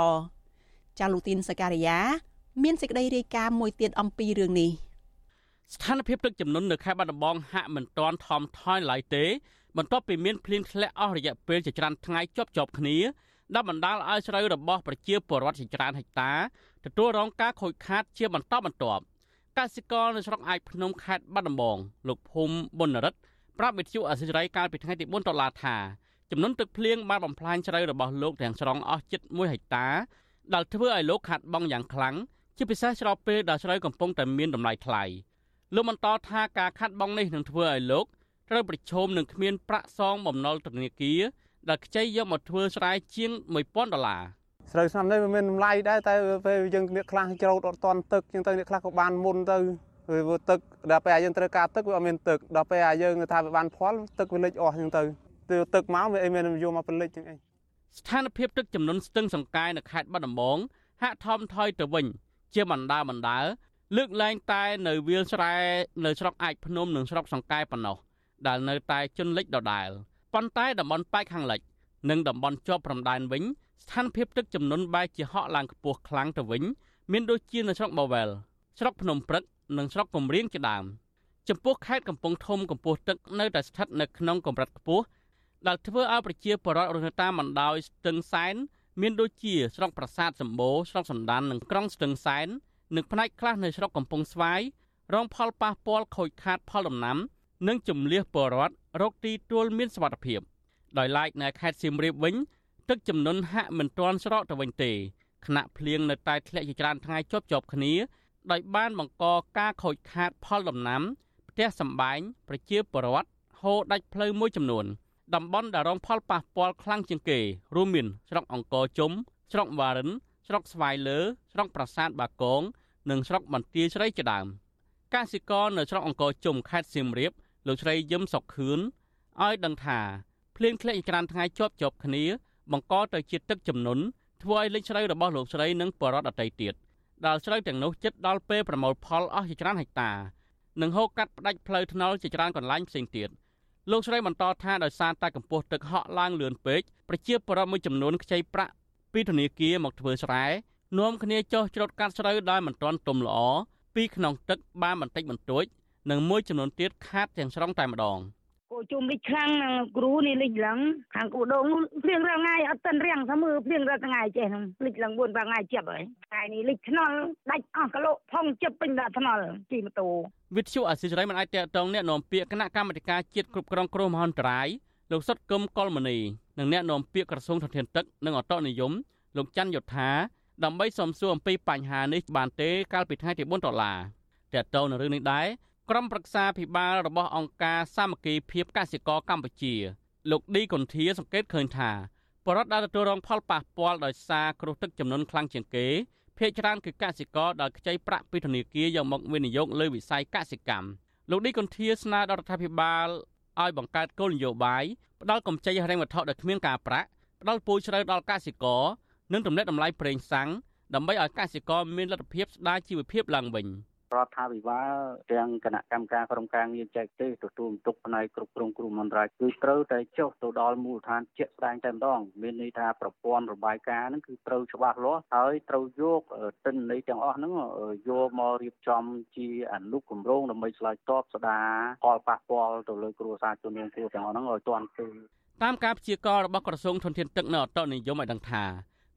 ចាលូទីនសការីយ៉ាមានសេចក្តីរាយការណ៍មួយទៀតអំពីរឿងនេះស្ថានភាពទឹកជំនន់នៅខេត្តបាត់ដំបងហាក់មិនទាន់ថមថយឡើយទេបន្ទាប់ពីមានភ្លៀងធ្លាក់អស់រយៈពេលជាច្រើនថ្ងៃជាប់ជាប់គ្នា ដែលបណ្ដាលឲ្យស្រូវរបស់ប្រជាពលរដ្ឋជាច្រើនហិកតាទទួលរងការខូចខាតជាបន្តបន្ទាប់កសិករនៅស្រុកអាយភ្នំខេត្តបាត់ដំបងលោកភូមិប៊ុនរិទ្ធប្រាប់វិទ្យុអសិរ័យកាលពីថ្ងៃទី4តុលាថាចំនួនទឹកភ្លៀងបានបំផ្លាញស្រូវរបស់លោកទាំងស្រុងអស់ជិត1ហិកតាដែលធ្វើឲ្យលោកខាត់បងយ៉ាងខ្លាំងជាពិសេសស្របពេលដែលស្រូវកំពុងតែមានតម្លៃថ្លៃលោកបន្តថាការខាត់បងនេះនឹងធ្វើឲ្យលោកត្រូវប្រឈមនឹងគ្មានប្រាក់សងបំណុលធនាគារ ដែលខ្ចីយកមកធ្វើស្រែជាង1000ដុល្លារស្រូវឆ្នាំនេះវាមានតម្លៃដែរតែពេលយើងអ្នកខ្លះច្រូតអត់តន់ទឹកចឹងទៅអ្នកខ្លះក៏បានមុនទៅវាទឹកដល់ពេលយើងត្រូវការទឹកវាអត់មានទឹកដល់ពេលយើងថាវាបានផលទឹកវាលិចអស់ចឹងទៅទៅទឹកមកវាអីមានយកមកផលិតចឹងអីស្ថានភាពទឹកចំនួនស្ទឹងសង្កែនៅខេត្តបាត់ដំបងហាក់ថមថយទៅវិញ ជាបណ្ដាបណ្ដាលើកលែងតែនៅវាលស្រែនៅស្រុកអាចភ្នំនិងស្រុកសង្កែប៉ុណ្ណោះដែលនៅតែជន់លិចដដែល ប៉ុន្តែតំបន់ប៉ែកខាងលិចនិងតំបន់ជាប់ព្រំដែនវិញស្ថានភាពទឹកចំនួនបែរជាហក់ឡើងខ្ពស់ខ្លាំងទៅវិញ មានដូចជានៅស្រុកបាវែលស្រុកភ្នំព្រឹកនិងស្រុកកំរៀងជាដើមចំពោះខេត្តកំពង់ធំកំពស់ទឹកនៅតែស្ថិតនៅក្នុងកម្រិតខ្ពស់ដែលធ្វើឲ្យប្រជាពលរដ្ឋរស់នៅតាមបណ្ដោយស្ទឹងសែនមានដូចជាស្រុកប្រាសាទសម្បូរស្រុកសណ្ដាននិងក្រុងស្ទឹងសែននិងផ្នែកខ្លះនៅស្រុកកំពង់ស្វាយរងផលប៉ះពាល់ខូចខាតផលដំណាំ និងជំនះពលរដ្ឋរកទីទួលមានសុវត្ថិភាពដោយឡែកនៅខេត្តសៀមរាបវិញ ទឹកចំនួនហាក់មិនទាន់ស្រកទៅវិញទេខណៈភ្លៀងនៅតែធ្លាក់ជាច្រើនថ្ងៃជាប់ជាប់គ្នាដោយបានបង្កការខូចខាតផលដំណាំផ្ទះសម្បែងប្រជាពលរដ្ឋហូរដាច់ផ្លូវមួយចំនួនតំបន់ដែលរងផលប៉ះពាល់ខ្លាំងជាងគេ រួមមានស្រុកអង្គរជុំស្រុកវ៉ារិន ស្រុកស្វាយលើស្រុកប្រាសាទបាគងនិងស្រុកបន្ទាយស្រីជាដើមកសិករនៅស្រុកអង្គរជុំខេត្តសៀមរាប លោកស្រីយឹមសុកខឿនឲ្យដឹងថាភ្លៀងធ្លាក់ច្រើនថ្ងៃជាប់ជាប់គ្នា បង្កទៅជាទឹកជំនន់ធ្វើឲ្យលេខស្រូវរបស់លោកស្រីនិងបរិវត្តអតីតទៀតដែលស្រូវទាំងនោះជិតដល់ពេលប្រមូលផលអស់ជាច្រើនហិកតានិងហូរកាត់ផ្ដាច់ផ្លូវថ្នល់ជាច្រើនកន្លែងផ្សេងទៀតលោកស្រីបន្តថាដោយសារតែកម្ពស់ទឹកហក់ឡើងលឿនពេកប្រជាពលរដ្ឋមួយចំនួនខ្ចីប្រាក់ពីធនាគារមកធ្វើស្រែនាំគ្នាចុះច្រូតកាត់ស្រូវដែលមិនទាន់ទុំល្អពីក្នុងទឹកបានបន្តិចបន្តួច និងមួយចំនួនទៀតខាតទាំងស្រុងតែម្ដងគូជុំលិចខ្លាំងនឹងគ្រូនេះលិចឡើងខាងគូដងភ្លៀងរាល់ថ្ងៃអត់ទាន់រាំងថាមើលភ្លៀងរាល់ថ្ងៃចេះហ្នឹងលិចឡើង4 5ថ្ងៃជាប់ហើយថ្ងៃនេះលិចថ្នល់ដាច់អស់គីឡូផុងជិបពេញដល់ថ្នល់ជិះម៉ូតូវិទ្យុអសិរ័យមិនអាចតតងអ្នកនាំពាក្យគណៈកម្មាធិការជាតិគ្រប់គ្រងគ្រោះមហន្តរាយលោកសុតកឹមកុលមនីនិងអ្នកនាំពាក្យក្រសួងធនធានទឹកនិងអតនិយមលោកច័ន្ទយុធាដើម្បីសំសួរអំពីបញ្ហានេះបានទេកាលពីថ្ងៃទី4ដុល្លារតើតើនៅរឿងនេះដែរ ក្រុមប្រឹក្សាភិបាលរបស់អង្គការសាមគ្គីភាពកសិករកម្ពុជាលោកឌីកុនធាសង្កេតឃើញថាបរដ្ឋដែលទទួលរងផលប៉ះពាល់ដោយសារគ្រោះទឹកចំនួនខ្លាំងជាងគេភាគច្រើនគឺកសិករដែលខ្ចីប្រាក់ពីធនាគារយកមកវិនិយោគលើវិស័យកសិកម្មលោកឌីកុនធាស្នើដល់រដ្ឋាភិបាលឲ្យបង្កើតគោលនយោបាយផ្ដល់កម្ចីហិរញ្ញវត្ថុដែលគ្មានការប្រាក់ផ្ដល់ពូជជ្រៅដល់កសិករនិងទម្លាក់តម្លៃប្រេងសាំងដើម្បីឲ្យកសិករមានលទ្ធភាពស្ដារជីវភាពឡើងវិញ។ រដ្ឋាភិបាលទាំងគណៈកម្មការក្រុមការងារចែកទេសទទួលបន្ទុកផ្នែកគ្រប់គ្រងគ្រោះមហន្តរាយគឺត្រូវតែចុះទៅដល់មូលដ្ឋានជាក់ស្ដែងតែម្ដងមានន័យថាប្រព័ន្ធរបាយការណ៍ហ្នឹងគឺត្រូវច្បាស់លាស់ហើយត្រូវយកទិន្នន័យទាំងអស់ហ្នឹងយកមករៀបចំជាអនុគម្រោងដើម្បីឆ្លើយតបស្ដារផលប៉ះពាល់ទៅលើគ្រួសារជនរងគ្រោះទាំងអស់ហ្នឹងឲ្យទាន់ពេលតាមការព្យាករណ៍របស់ក្រសួងធនធានទឹកនៅអតនិយមឲ្យដឹងថា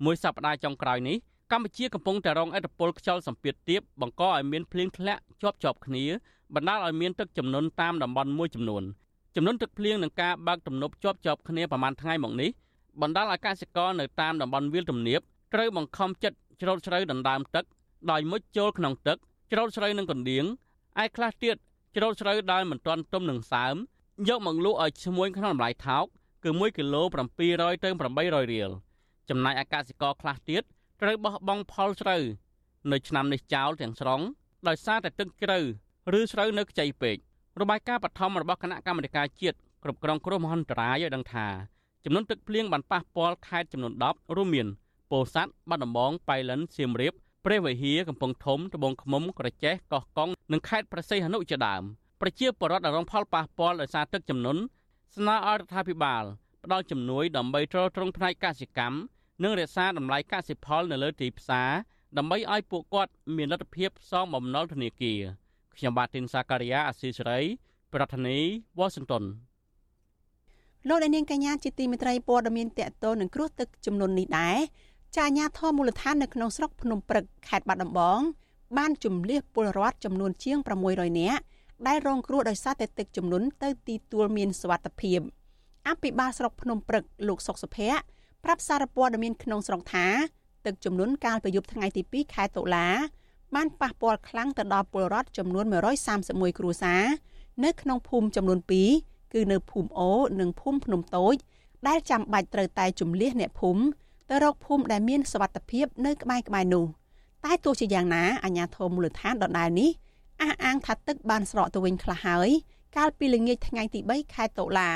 មួយសប្តាហ៍ចុងក្រោយនេះ កម្ពុជាកំពុងតែរងឥទ្ធិពលខ្យល់សម្ពាធទាបបង្កឲ្យមានភ្លៀងធ្លាក់ជាប់ជាប់គ្នាបណ្ដាលឲ្យមានទឹកជំនន់តាមតំបន់មួយចំនួនចំនួនទឹកភ្លៀងនិងការបើកទំនប់ជាប់ជាប់គ្នាប្រមាណថ្ងៃមកនេះបណ្ដាលឲ្យកសិករនៅតាមតំបន់វាលទំនាបត្រូវបង្ខំចិត្តច្រូតស្រូវដណ្ដើមទឹកដោយមុជចូលក្នុងទឹកច្រូតស្រូវនឹងកណ្ដៀងឯខ្លះទៀតច្រូតស្រូវដែលមិនទាន់ទុំនឹងសើមយកមកលក់ឲ្យឈ្មួញក្នុងតម្លៃថោកគឺ1គីឡូ700ទៅ800រៀលចំណែកអាកសិករខ្លះទៀត ត្រូវបោះបង់ផលស្រូវនៅឆ្នាំនេះចោលទាំងស្រុងដោយសារតែទឹកជ្រៅឬស្រូវនៅខ្ចីពេករបាយការណ៍បឋមរបស់គណៈកម្មាធិការជាតិគ្រប់គ្រងគ្រោះមហន្តរាយឲ្យដឹងថាចំនួនទឹកភ្លៀងបានប៉ះពាល់ខេត្តចំនួន10រួមមានពោធិ៍សាត់បាត់ដំបងប៉ៃលិនសៀមរាបព្រះវិហារកំពង់ធំត្បូងឃ្មុំក្រចេះកោះកុងនិងខេត្តប្រសិទ្ធនុជាដើមប្រជាពលរដ្ឋរងផលប៉ះពាល់ដោយសារទឹកជំនន់ស្នើឲ្យរដ្ឋាភិបាលផ្ដល់ជំនួយដើម្បីទ្រទ្រង់ផ្នែកកសិកម្ម និងរក្សាតម្លៃកសិផលនៅលើទីផ្សារដើម្បីឲ្យពួកគាត់មានលទ្ធភាពសងបំណុលធនាគារខ្ញុំបាទទីនសាការីយ៉ាអស៊ីសេរី ប្រធានាធិបតី Washington លោកនាងកញ្ញាជាទីមេត្រីព័ត៌មានតកតនឹងគ្រោះទឹកចំនួននេះដែរចាអាញាធមូលដ្ឋាននៅក្នុងស្រុកភ្នំព្រឹកខេត្តបាត់ដំបង បានជំលះពលរដ្ឋចំនួនជាង600នាក់ដែលរងគ្រោះដោយសារតែទឹកជំនន់ទៅទីទួលមានសវត្ថភាពអភិបាលស្រុកភ្នំព្រឹកលោកសុកសុភ័ក្រ ប្រាប់សារព័ត៌មានក្នុងស្រុកថាទឹកជំនន់កាលពីយប់ថ្ងៃទី2ខែតុលាបានប៉ះពាល់ខ្លាំងទៅដល់ពលរដ្ឋចំនួន131គ្រួសារនៅក្នុងភូមិចំនួន2គឺនៅភូមិអូនិងភូមិភ្នំតូច ដែលចាំបាច់ត្រូវតែជំលះអ្នកភូមិទៅរកភូមិដែលមានសវត្ថភាពនៅក្បែរក្បែរនោះតែទោះជាយ៉ាងណាអាជ្ញាធរមូលដ្ឋានដដែលនេះអះអាងថាទឹកបានស្រកទៅវិញខ្លះហើយកាលពីល្ងាចថ្ងៃទី3ខែតុលា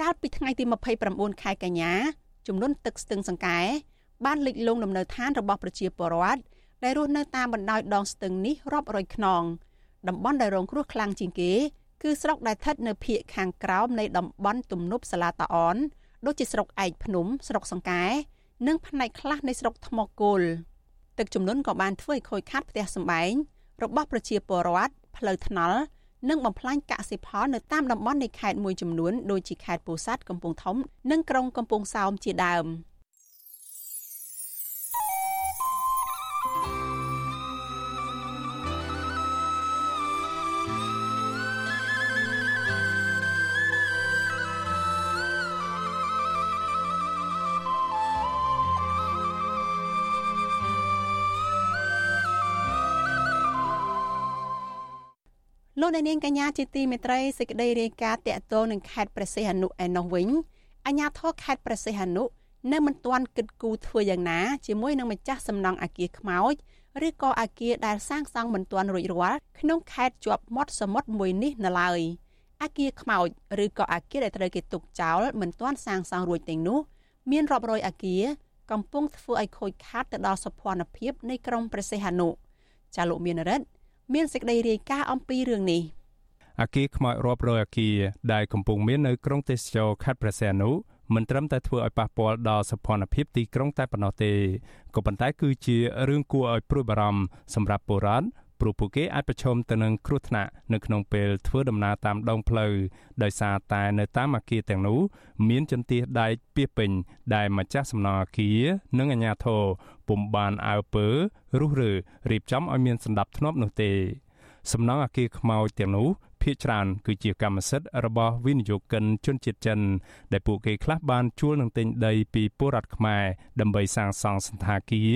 កាលពីថ្ងៃទី29ខែកញ្ញា ចំនួនទឹកស្ទឹងសង្កែបានលិចលង់លំនៅឋានរបស់ប្រជាពលរដ្ឋដែលរស់នៅតាមបណ្ដោយដងស្ទឹងនេះរាប់រយខ្នងតំបន់ដែលរងគ្រោះខ្លាំងជាងគេគឺស្រុកដែលស្ថិតនៅភូមិខាងក្រោមនៃតំបន់ទំនប់សាឡាតាអនដូចជាស្រុកឯកភ្នំស្រុកសង្កែនិងផ្នែកខ្លះនៃស្រុកថ្មគោលទឹកជំនន់ក៏បានធ្វើឲ្យខូចខាតផ្ទះសម្បែងរបស់ប្រជាពលរដ្ឋផ្លូវថ្នល់ និងបំផ្លាញកសិផលនៅតាមតំបន់នៃខេត្តមួយចំនួនដូចជាខេត្តពោធិ៍សាត់កំពង់ធំ និងក្រុងកំពង់សោមជាដើម។ លោកអ្នកនាងកញ្ញាជាទីមេត្រីសេចក្តីរាយការណ៍តាក់ទងនឹងខេត្តព្រះសីហនុឯណោះវិញអាជ្ញាធរខេត្តព្រះសីហនុនៅមិនទាន់គិតគូរធ្វើយ៉ាងណាជាមួយនឹងម្ចាស់សំណង់អាគារខ្មោចឬក៏អាគារដែលសាងសង់មិនទាន់រួចរាល់ក្នុងខេត្តជាប់មាត់សមុទ្រមួយនេះនៅឡើយអាគារខ្មោចឬក៏អាគារដែលត្រូវគេទុកចោលមិនទាន់សាងសង់រួចទាំងនោះមានរាប់រយអាគារកំពុងធ្វើឲ្យខូចខាតទៅដល់សុខភាពនៃក្រុងព្រះសីហនុចាលោកមានរិទ្ធ មានសេចក្តីរាយការណ៍អំពីរឿងនេះអាគារខ្មោចរាប់រយអាគារដែលកំពុងមាននៅក្រុងទេសចរខេត្តព្រះសីហនុមិនត្រឹមតែធ្វើឲ្យប៉ះពាល់ដល់សុខភាពទីក្រុងតែប៉ុណ្ណោះទេក៏ប៉ុន្តែគឺជារឿងគួរឲ្យព្រួយបារម្ភសម្រាប់ពលរដ្ឋ ព្រោះពួកគេអាចប្រឈមទៅនឹងគ្រោះថ្នាក់នៅក្នុងពេលធ្វើដំណើរតាមដងផ្លូវដោយសារតែនៅតាមអាគារទាំងនោះមានចន្ទះដែកពាសពេញដែលម្ចាស់សំណង់អាគារនិងអាជ្ញាធរពុំបានអើពើរុះរើរៀបចំឲ្យមានសន្តិភាពនោះទេ សំណង់អាគារខ្មោចទាំងនោះភាគច្រើនគឺជាកម្មសិទ្ធិរបស់វិនិយោគិនជនជាតិចិន ដែលពួកគេខ្លះបានជួលនឹងទិញដីពីពលរដ្ឋខ្មែរដើម្បីសាងសង់សន្តាគារ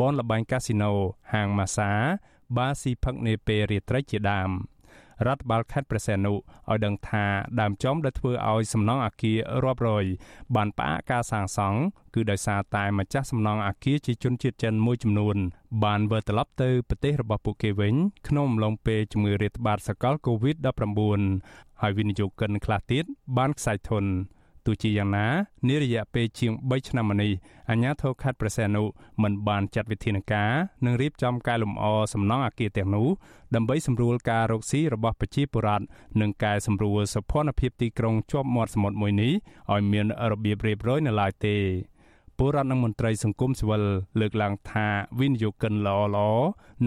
បនលបែងកាស៊ីណូហាងម៉ាសា បាស៊ីផឹកនាពេលរាត្រីជាដើមរដ្ឋបាលខេត្តព្រះសីហនុឲ្យដឹងថាដើមចំដែលធ្វើឲ្យសំណង់អាគាររាប់រយបានផ្អាកការសាងសង់គឺដោយសារតែម្ចាស់សំណង់អាគារជាជនជាតិចិនមួយចំនួន បានវិលត្រឡប់ទៅប្រទេសរបស់ពួកគេវិញក្នុងអំឡុងពេលជំងឺរាតត្បាតសកល COVID-19 ហើយវិនិយោគិនខ្លះទៀតបានខ្សែធន ទោះជាយ៉ាងណានារយៈពេលជាង3ឆ្នាំមកនេះអាជ្ញាធរខេត្តព្រះសីហនុមិនបានចាត់វិធានការនិងរៀបចំកែលម្អសំណង់អគារទាំងនោះដើម្បីសម្រួលការរកស៊ីរបស់ប្រជាពលរដ្ឋនិងកែសម្រួលសុខភាពទីក្រុងជាប់មាត់សមុទ្រមួយនេះឲ្យមានរបៀបរៀបរយនៅឡើយទេ ពលរដ្ឋនិងមន្ត្រីសង្គមស៊ីវិលលើកឡើងថាវិនិយោគិនល្អល្អ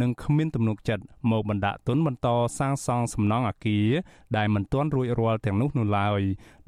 និងគ្មានទំនុកចិត្តមកបណ្ដាក់ទុនបន្តសាងសង់សំណង់អគារដែលមិនទាន់រួចរាល់ទាំងនោះនោះឡើយ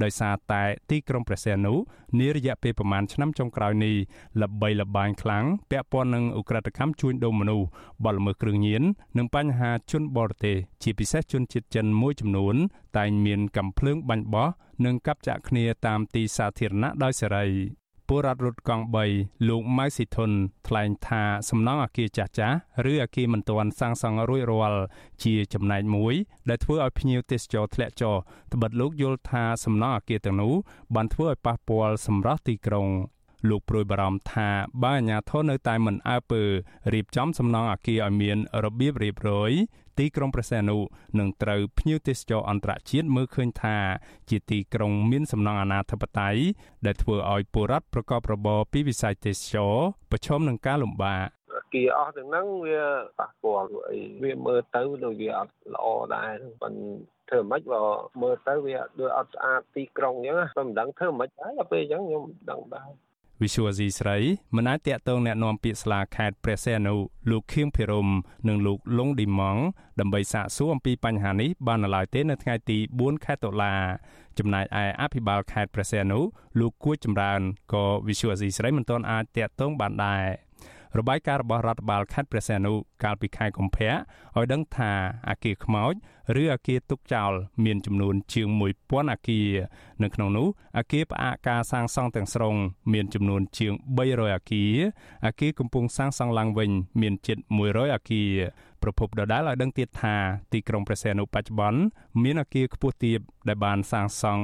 ដោយសារតែទីក្រុងព្រះសីហនុនារយៈពេលប្រមាណឆ្នាំចុងក្រោយនេះល្បីល្បាញខ្លាំងពាក់ព័ន្ធនឹងអ ுக ្រិតកម្មជួញដូរមនុស្សបទល្មើសគ្រឿងញៀននិងបញ្ហាជនបរទេសជាពិសេសជនជាតិចិនមួយចំនួន តែងមានកំភ្លើងបាញ់បោះនិងកាប់ចាក់គ្នាតាមទីសាធារណៈដោយសេរី ពលរដ្ឋរត់កង់3លោកម៉ៅស៊ីធុនថ្លែងថាសំណង់អគារចាស់ចាស់ឬអគារមិនទាន់សាងសង់រួចរាល់ជាចំណែកមួយ ដែលធ្វើឲ្យភ្ញៀវទេសចរធ្លាក់ចុះត្បិតលោកយល់ថាសំណង់អគារទាំងនោះបានធ្វើឲ្យប៉ះពាល់សម្រស់ទីក្រុង លោកប្រួយបារម្ភថាបើអាជ្ញាធរនៅតែមិនអើពើរៀបចំសំណង់អគារឲ្យមានរបៀបរៀបរយទីក្រុងព្រះសីហនុនឹងត្រូវភ្ញៀវទេសចរអន្តរជាតិមើលឃើញថាជាទីក្រុងមានសំណង់អនាធិបតេយ្យដែលធ្វើឲ្យពលរដ្ឋប្រកបរបរពីវិស័យទេសចរប្រឈមនឹងការលំបាកគារអស់ទាំងហ្នឹងវាប៉ះពាល់អីវាមើលទៅដូចវាអត់ល្អដែរប៉ុន្តែធ្វើមិនបើមើលទៅវាដូចអត់ស្អាតទីក្រុងអញ្ចឹងតែមិនដឹងធ្វើមិនហើយដល់ពេលអញ្ចឹងខ្ញុំមិនដឹងដែរ វិសុវអាស៊ីស្រីមិនអាចតាក់ទងแนะនាំពាក្យស្លាខេត្តព្រះសីហនុលោកខៀងភិរមនិងលោកលងឌីម៉ងដើម្បីសាកសួរអំពីបញ្ហានេះបាននៅឡើយទេនៅថ្ងៃទី4ខែតុលាចំណែកឯអភិបាលខេត្តព្រះសីហនុលោកគួចចម្រើនក៏វិសុវអាស៊ីស្រីមិនទាន់អាចតាក់ទងបានដែរ របាយការណ៍របស់រដ្ឋបាលខេត្តព្រះសីហនុកាលពីខែកុម្ភៈឲ្យដឹងថាអាគារខ្មោចឬអាគារទុកចោលមានចំនួនជាង1000អាគារនៅក្នុងនោះអាគារផ្អាកការសាងសង់ទាំងស្រុងមានចំនួនជាង300អាគារអាគារកំពុងសាងសង់ឡើងវិញមានជិត100អាគារប្រពន្ធដដែលឲ្យដឹងទៀតថាទីក្រុងព្រះសីហនុបច្ចុប្បន្នមានអាគារខ្ពស់ទាបដែលបានសាងសង់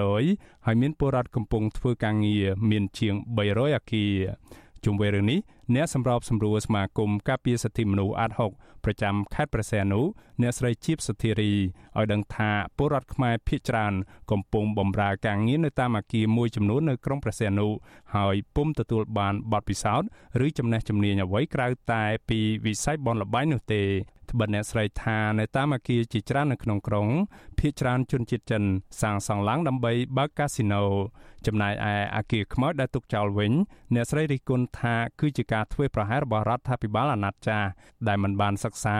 1%ហើយមានពលរដ្ឋកំពុងធ្វើការងារមានជាង300អាគារជុំវិញរឿងនេះ អ្នកសម្របសម្រួលសមាគមការពារសិទ្ធិមនុស្សអាត6ប្រចាំខេត្តព្រះសីហនុអ្នកស្រីជីបសុធារីឲ្យដឹងថាពលរដ្ឋខ្មែរភៀសច្រើនកំពុងបម្រើការងារនៅតាមអគារមួយចំនួននៅក្រុងព្រះសីហនុហើយពុំទទួលបានបទពិសោធន៍ឬចំណេះជំនាញអ្វីក្រៅតែពីវិស័យបនលបែងនោះទេត្បិតអ្នកស្រីថានៅតាមអគារជាច្រើននៅក្នុងក្រុងភ ieck ច្រើនជនជាតិចិនសាងសង់ឡើងដើម្បីបើកកាស៊ីណូចំណែកឯអគារខ្មោចដែលទុកចោលវិញ អ្នកស្រីរិះគន់ថាគឺជាការធ្វើប្រហែសរបស់រដ្ឋាភិបាលអាណត្តិចាស់ដែលមិនបានសិក្សា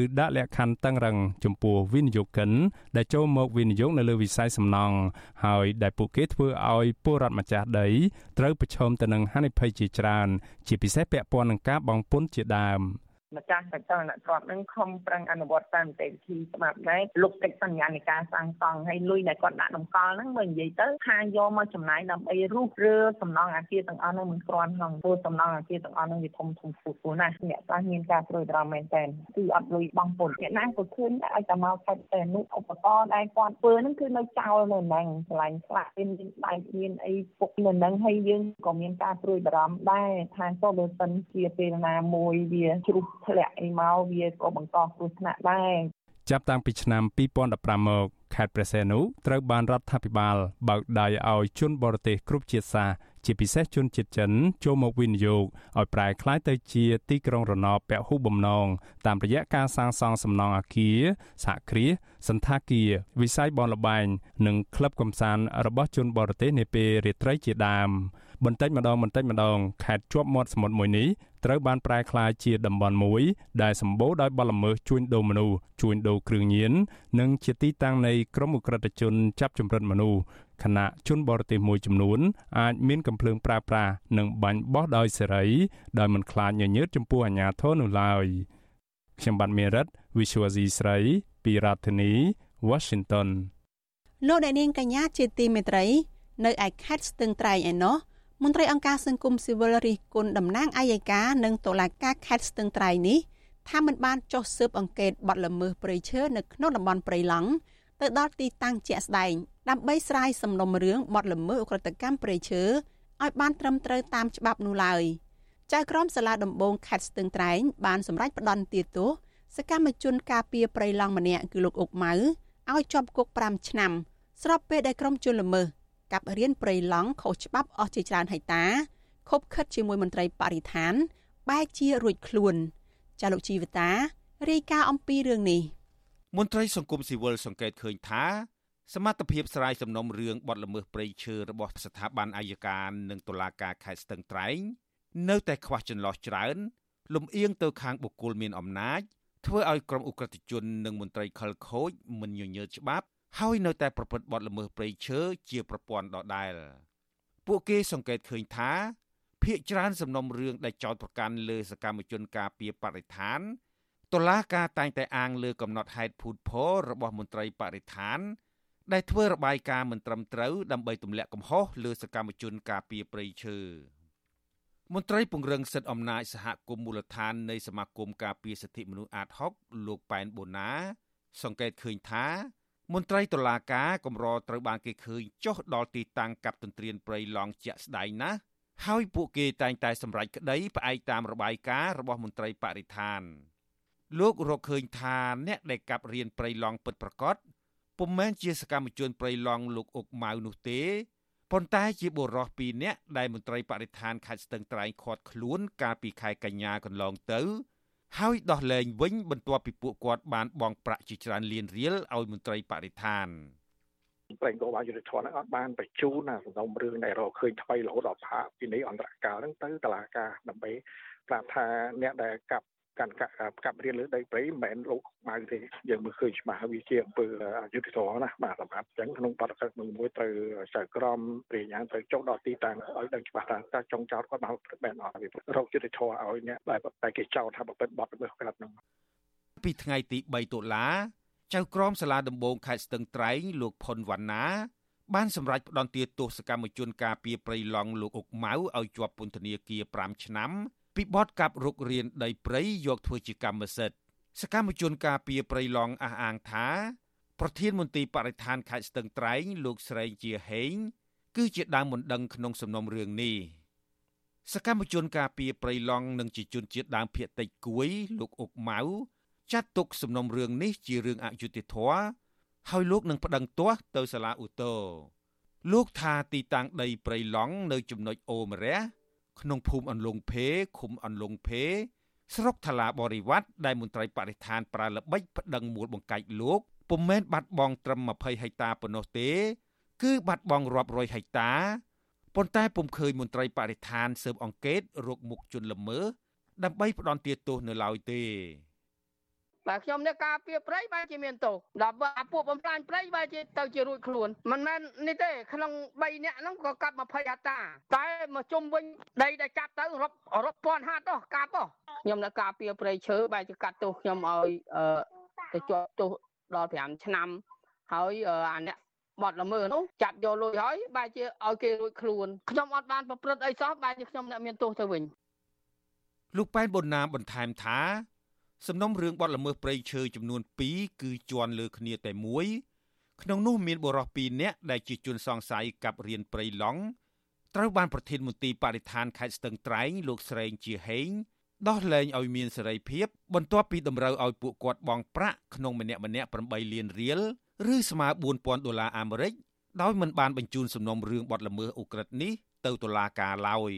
ឬដាក់លក្ខខណ្ឌតឹងរឹងចំពោះវិនិយោគិន ដែលចូលមកវិនិយោគនៅលើវិស័យសំណង់ហើយដែលពួកគេធ្វើឲ្យពលរដ្ឋម្ចាស់ដីត្រូវប្រឈមទៅនឹងហានិភ័យជាច្រើន ជាពិសេសពាក់ព័ន្ធនឹងការបង់ពន្ធជាដើម។ ម្ចាស់បច្ចុប្បន្នទ្រព្យនឹងខំប្រឹងអនុវត្តតាមនីតិវិធីច្បាប់ដែរលុបកិច្ចសន្យានៃការសាងសង់ហើយលុយដែលគាត់ដាក់តម្កល់ហ្នឹងមើលនិយាយទៅថាយកមកចំណាយដើម្បីរុះរើសំណង់អាគារទាំងអស់ហ្នឹងមិនគ្រាន់ហងព្រោះសំណង់អាគារទាំងអស់ហ្នឹងវាធំធំពូពូណាស់អ្នកខ្លះមានការព្រួយបារម្ភមែនតើគឺអត់លុយបង់ពន្ធអ្នកណាក៏ឃើញឲ្យតែមកខិតតែនោះឧបករណ៍ដែលគាត់ធ្វើហ្នឹងគឺនៅចោលនៅហ្នឹងកន្លែងខ្លះមានដៃមានអីពុកនៅហ្នឹងហើយយើងក៏មានការព្រួយបារម្ភដែរថាក៏បើសិនជាពេលណាមួយវាជ្រុះធ្លាក់អីមកវាក៏បង្កគ្រោះថ្នាក់ដែរចាប់តាំងពីឆ្នាំ2015មកខេត្តព្រះសីហនុត្រូវបានរដ្ឋាភិបាលបើកដៃឲ្យជនបរទេសគ្រប់ជាតិសាសន៍ជាពិសេសជនជាតិចិនចូលមកវិនិយោគឲ្យប្រែក្លាយទៅជាទីក្រុងរណបពហុបំណងតាមរយៈការសាងសង់សំណង់អគារសហគ្រាសសន្តាគារវិស័យបនលបែងនិងក្លឹបកំសាន្តរបស់ជនបរទេសនាពេលរាត្រីជាដើម បន្តិចម្ដងបន្តិចម្ដងខេត្តជាប់មាត់សមុទ្រមួយនេះត្រូវបានប្រែក្លាយជាតំបន់មួយដែលសម្បូរដោយបទល្មើសជួញដូរមនុស្សជួញដូរគ្រឿងញៀននិងជាទីតាំងនៃក្រុមអ ுக ្រិតជនចាប់ចម្រិតមនុស្សខណៈជនបរទេសមួយចំនួនអាចមានកំភ្លើងប្រើប្រាស់និងបាញ់បោះដោយសេរីដោយមិនខ្លាចញញើតចំពោះអាជ្ញាធរនោះឡើយខ្ញុំបាទមេរិត Visual C ស្រីពីរដ្ឋធានី Washington លោកអ្នកនាងកញ្ញាជាទីមេត្រី នៅឯខេត្តស្ទឹងត្រែងឯណោះ មន្ត្រីអង្គការសង្គមស៊ីវិលរិះគន់តំណាងអัยការនិងតុលាការខេត្តស្ទឹងត្រែងនេះថាមិនបានចុះស៊ើបអង្កេតបទល្មើសព្រៃឈើនៅក្នុងតំបន់ព្រៃឡង់ទៅដល់ទីតាំងជាក់ស្ដែងដើម្បីស្រាយសំណុំរឿងបទល្មើសអ ுக ្រិតកម្មព្រៃឈើឲ្យបានត្រឹមត្រូវតាមច្បាប់នោះឡើយចៅក្រមសាលាដំបងខេត្តស្ទឹងត្រែងបានសម្រេចផ្តន្ទាទោសសកម្មជនការពារព្រៃឡង់ម្នាក់គឺលោកអុកម៉ៅឲ្យជាប់គុក5ឆ្នាំស្របពេលដែលក្រុមជនល្មើស កាប់រៀនព្រៃឡង់ខុសច្បាប់អស់ជាច្រើនហិកតាខົບខិតជាមួយមន្ត្រីបរិស្ថាន បែកជារួចខ្លួន ចាលោកជីវតារាយការណ៍អំពីរឿងនេះមន្ត្រីសង្គមស៊ីវិលសង្កេតឃើញថាសមត្ថភាពស្រាយសំណុំរឿងបទល្មើសព្រៃឈើរបស់ស្ថាប័នអាយកានិងតុលាការខេត្តស្ទឹងត្រែងនៅតែខ្វះចន្លោះច្រើន លំអៀងទៅខាងបុគ្គលមានអំណាចធ្វើឲ្យក្រុមអ ுக ្រិតជននិងមន្ត្រីខលខូចមិនញញើតច្បាប់ ហើយនៅតែប្រព្រឹត្តបទល្មើសព្រៃឈើជាប្រព័ន្ធដដែលពួកគេសង្កេតឃើញថាភ្នាក់ច្រើនសំណុំរឿងដែលចោទប្រកាន់លើសកម្មជនការពារបរិស្ថានតុលាការតែងតែអាងលើកំណត់ហេតុភូតផលរបស់មន្ត្រីបរិស្ថាន ដែលធ្វើរបាយការណ៍មិនត្រឹមត្រូវដើម្បីទម្លាក់កំហុសលើសកម្មជនការពារព្រៃឈើមន្ត្រីពង្រឹងសិទ្ធិអំណាចសហគមន៍មូលដ្ឋាននៃសមាគមការពារសិទ្ធិមនុស្សអាត6លោកប៉ែនបូណា សង្កេតឃើញថា មន្ត្រីតុលាការកម្រត្រូវបានគេឃើញចុះដល់ទីតាំងកັບទន្ទ្រានព្រៃឡង់ជាក់ស្ដែងណាស់ហើយពួកគេតែងតែសម្រេចក្តីផ្អែកតាមរបាយការណ៍របស់មន្ត្រីបរិស្ថាន លោករកឃើញថាអ្នកដែលកັບរៀនព្រៃឡង់ពិតប្រកបពុំមែនជាសកម្មជនព្រៃឡង់លោកអុកម៉ៅនោះទេប៉ុន្តែជាបុរសពីរនាក់ដែលមន្ត្រីបរិស្ថានខេត្តស្ទឹងត្រែងឃាត់ខ្លួនកាលពីខែកញ្ញាកន្លងទៅ ហើយដោះលែងវិញបន្ទាប់ពីពួកគាត់បានបង់ប្រាក់ជាច្រើនលានរៀលឲ្យមន្ត្រីបរិស្ថានប្រេងកោបានយុទ្ធធនហ្នឹងអត់បានបញ្ជូនណាសំណុំរឿងដែលរកឃើញថ្មីរហូតដល់ផាកពីនេះអន្តរកាលហ្នឹងទៅតុលាការដើម្បីប្រាប់ថាអ្នកដែលកាប់ កាន់កាប់កាប់រៀនលើដីព្រៃមិនមែនលោកម៉ៅទេយើងមើលឃើញច្បាស់វាជាអំពើអយុត្តិធម៌ណាបាទសម្រាប់អញ្ចឹងក្នុងបទកិច្ចមួយមួយត្រូវចៅក្រមព្រាយ៉ាងត្រូវចុះដល់ទីតាំងឲ្យដឹងច្បាស់ថាតើចុងចោតគាត់មកបែបអត់វារកយុត្តិធម៌ឲ្យអ្នកដែលតែគេចោទថាប្រព្រឹត្តបទល្មើសក្រាត់ហ្នឹងពីថ្ងៃទី3តុលាចៅក្រមសាលាដំបងខេត្តស្ទឹងត្រែងលោកផុនវណ្ណាបានសម្រេចផ្តន្ទាទោសកម្មជនការពីប្រៃឡង់លោកអុកម៉ៅឲ្យជាប់ពន្ធនាគារ5ឆ្នាំ ពីបទកាប់រុករានដីព្រៃយកធ្វើជាកម្មសិទ្ធិសកម្មជនការពីប្រៃឡង់អះអាងថា ប្រធានមន្ទីរបរិស្ថានខេត្តស្ទឹងត្រែងលោកស្រីជាហេងគឺជាដើមមិនដឹងក្នុងសំណុំរឿងនេះសកម្មជនការពីប្រៃឡង់និងជាជនជាតិដើមភាគតិចគួយ លោកអុកម៉ៅចាត់ទុកសំណុំរឿងនេះជារឿងអយុត្តិធម៌ហើយលោកនឹងប្តឹងទាស់ទៅសាលាឧទ្ធរលោកថាទីតាំងដីព្រៃឡង់នៅចំណុចអូមរះ ក្នុងភូមិអន្លង់ភេឃុំអន្លង់ភេស្រុកថ្លាបរិវត្តដែលមន្ត្រីបរិស្ថានប្រើល្បិចប្តឹងមូលបង្កាច់លោកពុំមែនបាត់បង់ត្រឹម20ហិកតាប៉ុណ្ណោះទេ គឺបាត់បង់រាប់រយហិកតាប៉ុន្តែពុំឃើញមន្ត្រីបរិស្ថានស៊ើបអង្កេតរកមុខជនល្មើសដើម្បីផ្ដន់ទាទោសនៅឡើយទេ បាទខ្ញុំនេះការពារព្រៃបែរជាមានទោសដល់បើអាពួកបំផ្លាញព្រៃបែរជាទៅជារួចខ្លួនមិនមែននេះទេក្នុង3នាក់ហ្នឹងក៏កាប់20ហត្តា តែមកជុំវិញដីដែលកាប់ទៅរាប់រាប់ពាន់ហត្ថកាប់ខ្ញុំនៅការពារព្រៃឈើបែរជាកាត់ទោសខ្ញុំឲ្យទៅជាប់ទោសដល់5ឆ្នាំហើយអាអ្នកបាត់ល្មើនោះចាប់យកលុយហើយបែរជាឲ្យគេរួចខ្លួនខ្ញុំអត់បានប្រព្រឹត្តអីសោះបែរជាខ្ញុំអ្នកមានទោសទៅវិញលោកប៉ែនប៊ុនណាបន្ថែមថា សំណុំរឿងបទល្មើសព្រៃឈើចំនួន2គឺជន់លើគ្នាតែមួយក្នុងនោះមានបុរស2នាក់ដែលជាជនសង្ស័យកັບរៀនព្រៃឡង់ត្រូវបានប្រធានមន្ទីរបរិស្ថានខេត្តស្ទឹងត្រែងលោកស្រេងជាហេងដោះលែងឲ្យមានសេរីភាព បន្ទាប់ពីតម្រូវឲ្យពួកគាត់បង់ប្រាក់ក្នុងម្នាក់ម្នាក់8លានរៀលឬស្មើ4000ដុល្លារអាមេរិកដោយមិនបានបញ្ជូនសំណុំរឿងបទល្មើសអូក្រិតនេះទៅតុលាការឡើយ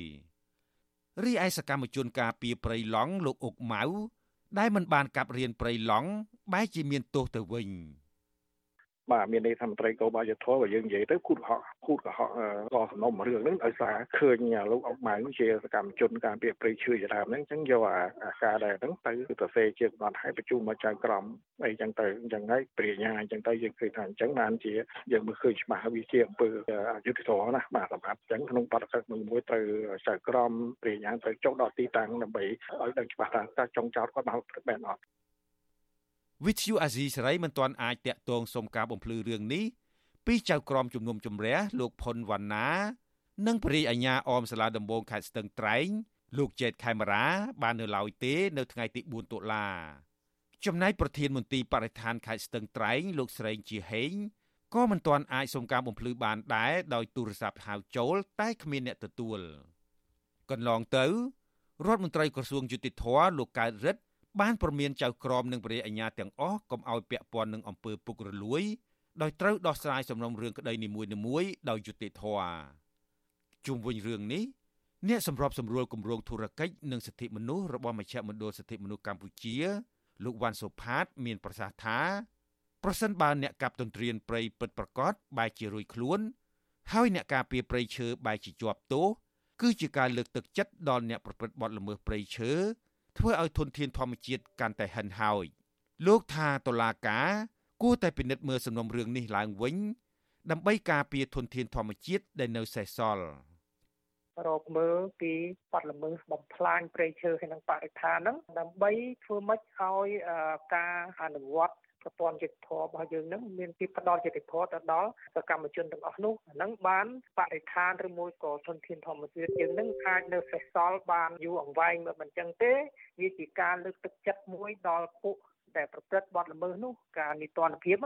រីឯសកម្មជនការពីប្រៃឡង់លោកអុកម៉ៅ ដែលមិនបានកាប់រៀនព្រៃឡង់បែរជាមានទោសទៅវិញ បាទមានន័យថាមន្ត្រីកោបាយធម៌បើយើងនិយាយទៅគូតកុហកគូតកុហករកសំណុំរឿងហ្នឹងដោយសារឃើញលោកអុកម៉ៅជាសកម្មជនការពារព្រៃឈើជាដើមហ្នឹងអញ្ចឹងយកអាការដែលហ្នឹងទៅទៅសេជាកំណត់ឲ្យបញ្ជូនមកចៅក្រមអីចឹងទៅអញ្ចឹងហើយព្រាញ្ញាអញ្ចឹងទៅយើងឃើញថាអញ្ចឹងបានជាយើងមើលឃើញច្បាស់វាជាអំពើអយុត្តិធម៌ណាបាទសម្រាប់អញ្ចឹងក្នុងបទកិច្ចមួយមួយទៅចៅក្រមព្រាញ្ញាទៅចុះដល់ទីតាំងដើម្បីឲ្យដឹងច្បាស់ថាតើចុងចោតគាត់មកបែបអត់ វិទ្យុអាស៊ីសេរីមិនទាន់អាចតាក់ទងសុំការបំភ្លឺរឿងនេះពីចៅក្រមជំនុំជម្រះលោកផុនវណ្ណា និងព្រះរាជអាជ្ញាអមសាលាដំបងខេត្តស្ទឹងត្រែងលោកចេតខេមរា បាននៅឡើយទេ នៅថ្ងៃទី4តុលាចំណែកប្រធានមន្ទីរបរិស្ថានខេត្តស្ទឹងត្រែងលោកស្រេងជាហេងក៏មិនទាន់អាចសុំការបំភ្លឺបានដែរដោយទូរស័ព្ទហៅចូល តែគ្មានអ្នកទទួលកន្លងទៅរដ្ឋមន្ត្រីក្រសួងយុតិធធលោកកើតរិទ្ធ បានព្រមានចៅក្រមនិងព្រះរាជអាជ្ញាទាំងអស់កុំឲ្យពាក់ព័ន្ធនឹងអំពើពុករលួយដោយត្រូវដោះស្រាយសំណុំរឿងក្តីនីមួយៗដោយយុត្តិធម៌ជុំវិញរឿងនេះអ្នកសម្របសម្រួលគម្រោងធុរកិច្ចនិងសិទ្ធិមនុស្សរបស់មជ្ឈមណ្ឌលសិទ្ធិមនុស្សកម្ពុជា លោកវ៉ាន់សុផាត មានប្រសាសន៍ថាប្រសិនបើអ្នកកាប់ទន្ទ្រានព្រៃពិតប្រកបបែរជារួយខ្លួន ហើយអ្នកការពារព្រៃឈើបែរជាជាប់ទោសគឺជាការលើកទឹកចិត្តដល់អ្នកប្រព្រឹត្តបទល្មើសព្រៃឈើ ធ្វើឲ្យធនធានធម្មជាតិកាន់តែហិនហោយលោកថាតុលាការគួរតែពិនិត្យមើលសំណុំរឿងនេះឡើងវិញ ដើម្បីការពារធនធានធម្មជាតិដែលនៅសេសសល់រកមើលពីបាត់ល្មើសបំផ្លាញព្រៃឈើហើយនឹងបរិស្ថានហ្នឹងដើម្បីធ្វើម៉េចឲ្យការអនុវត្ត ប្រព័ន្ធយុត្តិធម៌របស់យើងនឹងមានពីផ្ដល់យុត្តិធម៌ទៅដល់សកម្មជនទាំងអស់នោះហ្នឹងបានបរិស្ថានឬមួយក៏ធនធានធម្មជាតិយើងនឹងអាចនៅសេសសល់បានយូរអង្វែងបើមិនចឹងទេវាជាការលើកទឹកចិត្តមួយដល់ពួកដែលប្រព្រឹត្តបទល្មើសនោះការនីតិរដ្ឋភាព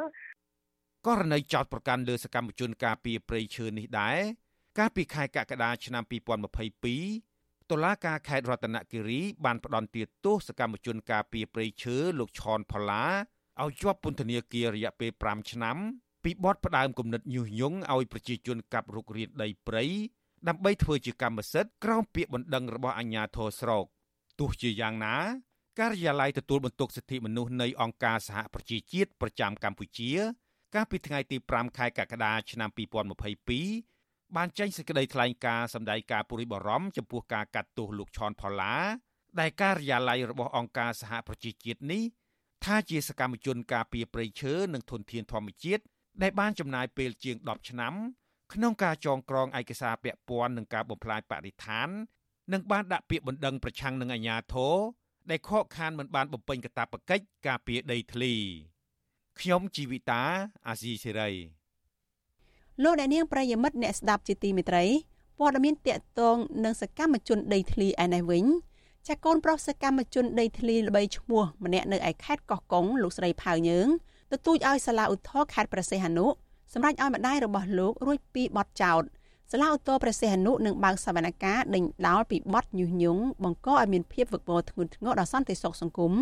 ករណីចោតប្រកាន់លើសកម្មជនការពីព្រៃឈើនេះដែរកាលពីខែកក្កដាឆ្នាំ2022តុលាការខេត្តរតនគិរីបានផ្តន្ទាទោសសកម្មជនការពីព្រៃឈើលោកឈនផល្លា ឲ្យជាប់ពន្ធនាគាររយៈពេល5ឆ្នាំពីបទផ្ដាមគំនិតញុះញង់ឲ្យប្រជាជនកាប់រុករានដីព្រៃដើម្បីធ្វើជាកម្មសិទ្ធិក្រោមពាក្យបណ្ដឹងរបស់អាជ្ញាធរស្រុកទោះជាយ៉ាងណា ការិយាល័យទទួលបន្ទុកសិទ្ធិមនុស្សនៃអង្គការសហប្រជាជាតិប្រចាំកម្ពុជា កាលពីថ្ងៃទី5ខែកក្កដាឆ្នាំ2022បានចេញសេចក្តីថ្លែងការណ៍សម្ដែងការពុរិបរំចំពោះការកាត់ទោសលោកឈុនផល្លាដែលការិយាល័យរបស់អង្គការសហប្រជាជាតិនេះ ថាជាសកម្មជនការពារព្រៃឈើនិងធនធានធម្មជាតិដែលបានចំណាយពេលជាង10ឆ្នាំក្នុងការចងក្រងឯកសារពាក់ព័ន្ធនឹងការបំផ្លាញបរិស្ថាននិងបានដាក់ពាក្យបណ្ដឹងប្រឆាំងនឹងអាជ្ញាធរដែលខកខានមិនបានបំពេញកាតព្វកិច្ចការពារដីធ្លីខ្ញុំជីវិតាអាស៊ីសេរីលោកអ្នកនាងប្រិយមិត្តអ្នកស្ដាប់ជាទីមេត្រីព័ត៌មានតកតងនឹងសកម្មជនដីធ្លីឯនេះវិញ ចាកូនប្រុសសកម្មជនដីធ្លីល្បីឈ្មោះម្នាក់នៅឯខេត្តកោះកុងលោកស្រីផៅយើង ទទូចឲ្យសាលាឧទ្ធរខេត្តព្រះសីហនុសម្រាប់ឲ្យម្ដាយរបស់លោករួចពីបទចោទសាលាឧទ្ធរព្រះសីហនុនឹងបើកសវនកម្មដេញដោលពីបទញុះញង់បង្កឲ្យមានភាពវឹកវរធ្ងន់ធ្ងរដល់សន្តិសុខសង្គម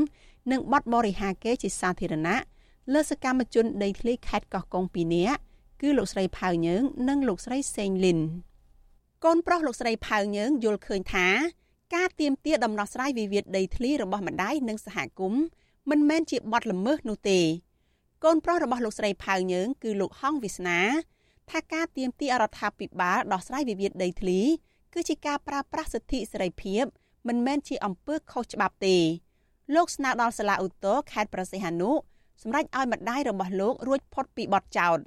និងបទបរិហាគេជាសាធារណៈលើសកម្មជនដីធ្លីខេត្តកោះកុងពីរនាក់គឺលោកស្រីផៅយើង និងលោកស្រីសេងលីនកូនប្រុសលោកស្រីផៅយើងយល់ឃើញថា ការទៀមទាដំណោះស្រាយវិវាទដីធ្លីរបស់ម្ដាយនិងសហគមន៍មិនមែនជាបទល្មើសនោះទេកូនប្រុសរបស់លោកស្រីផៅយើងគឺលោកហងវិស្នាថាការទៀមទារដ្ឋាភិបាលដោះស្រាយវិវាទដីធ្លី គឺជាការប្រើប្រាស់សិទ្ធិសេរីភាព មិនមែនជាអំពើខុសច្បាប់ទេលោកស្នើដល់សាលាឧទ្ធរខេត្តប្រសិទ្ធហនុសម្រាប់ឲ្យម្ដាយរបស់លោករួចផុតពីបទចោទ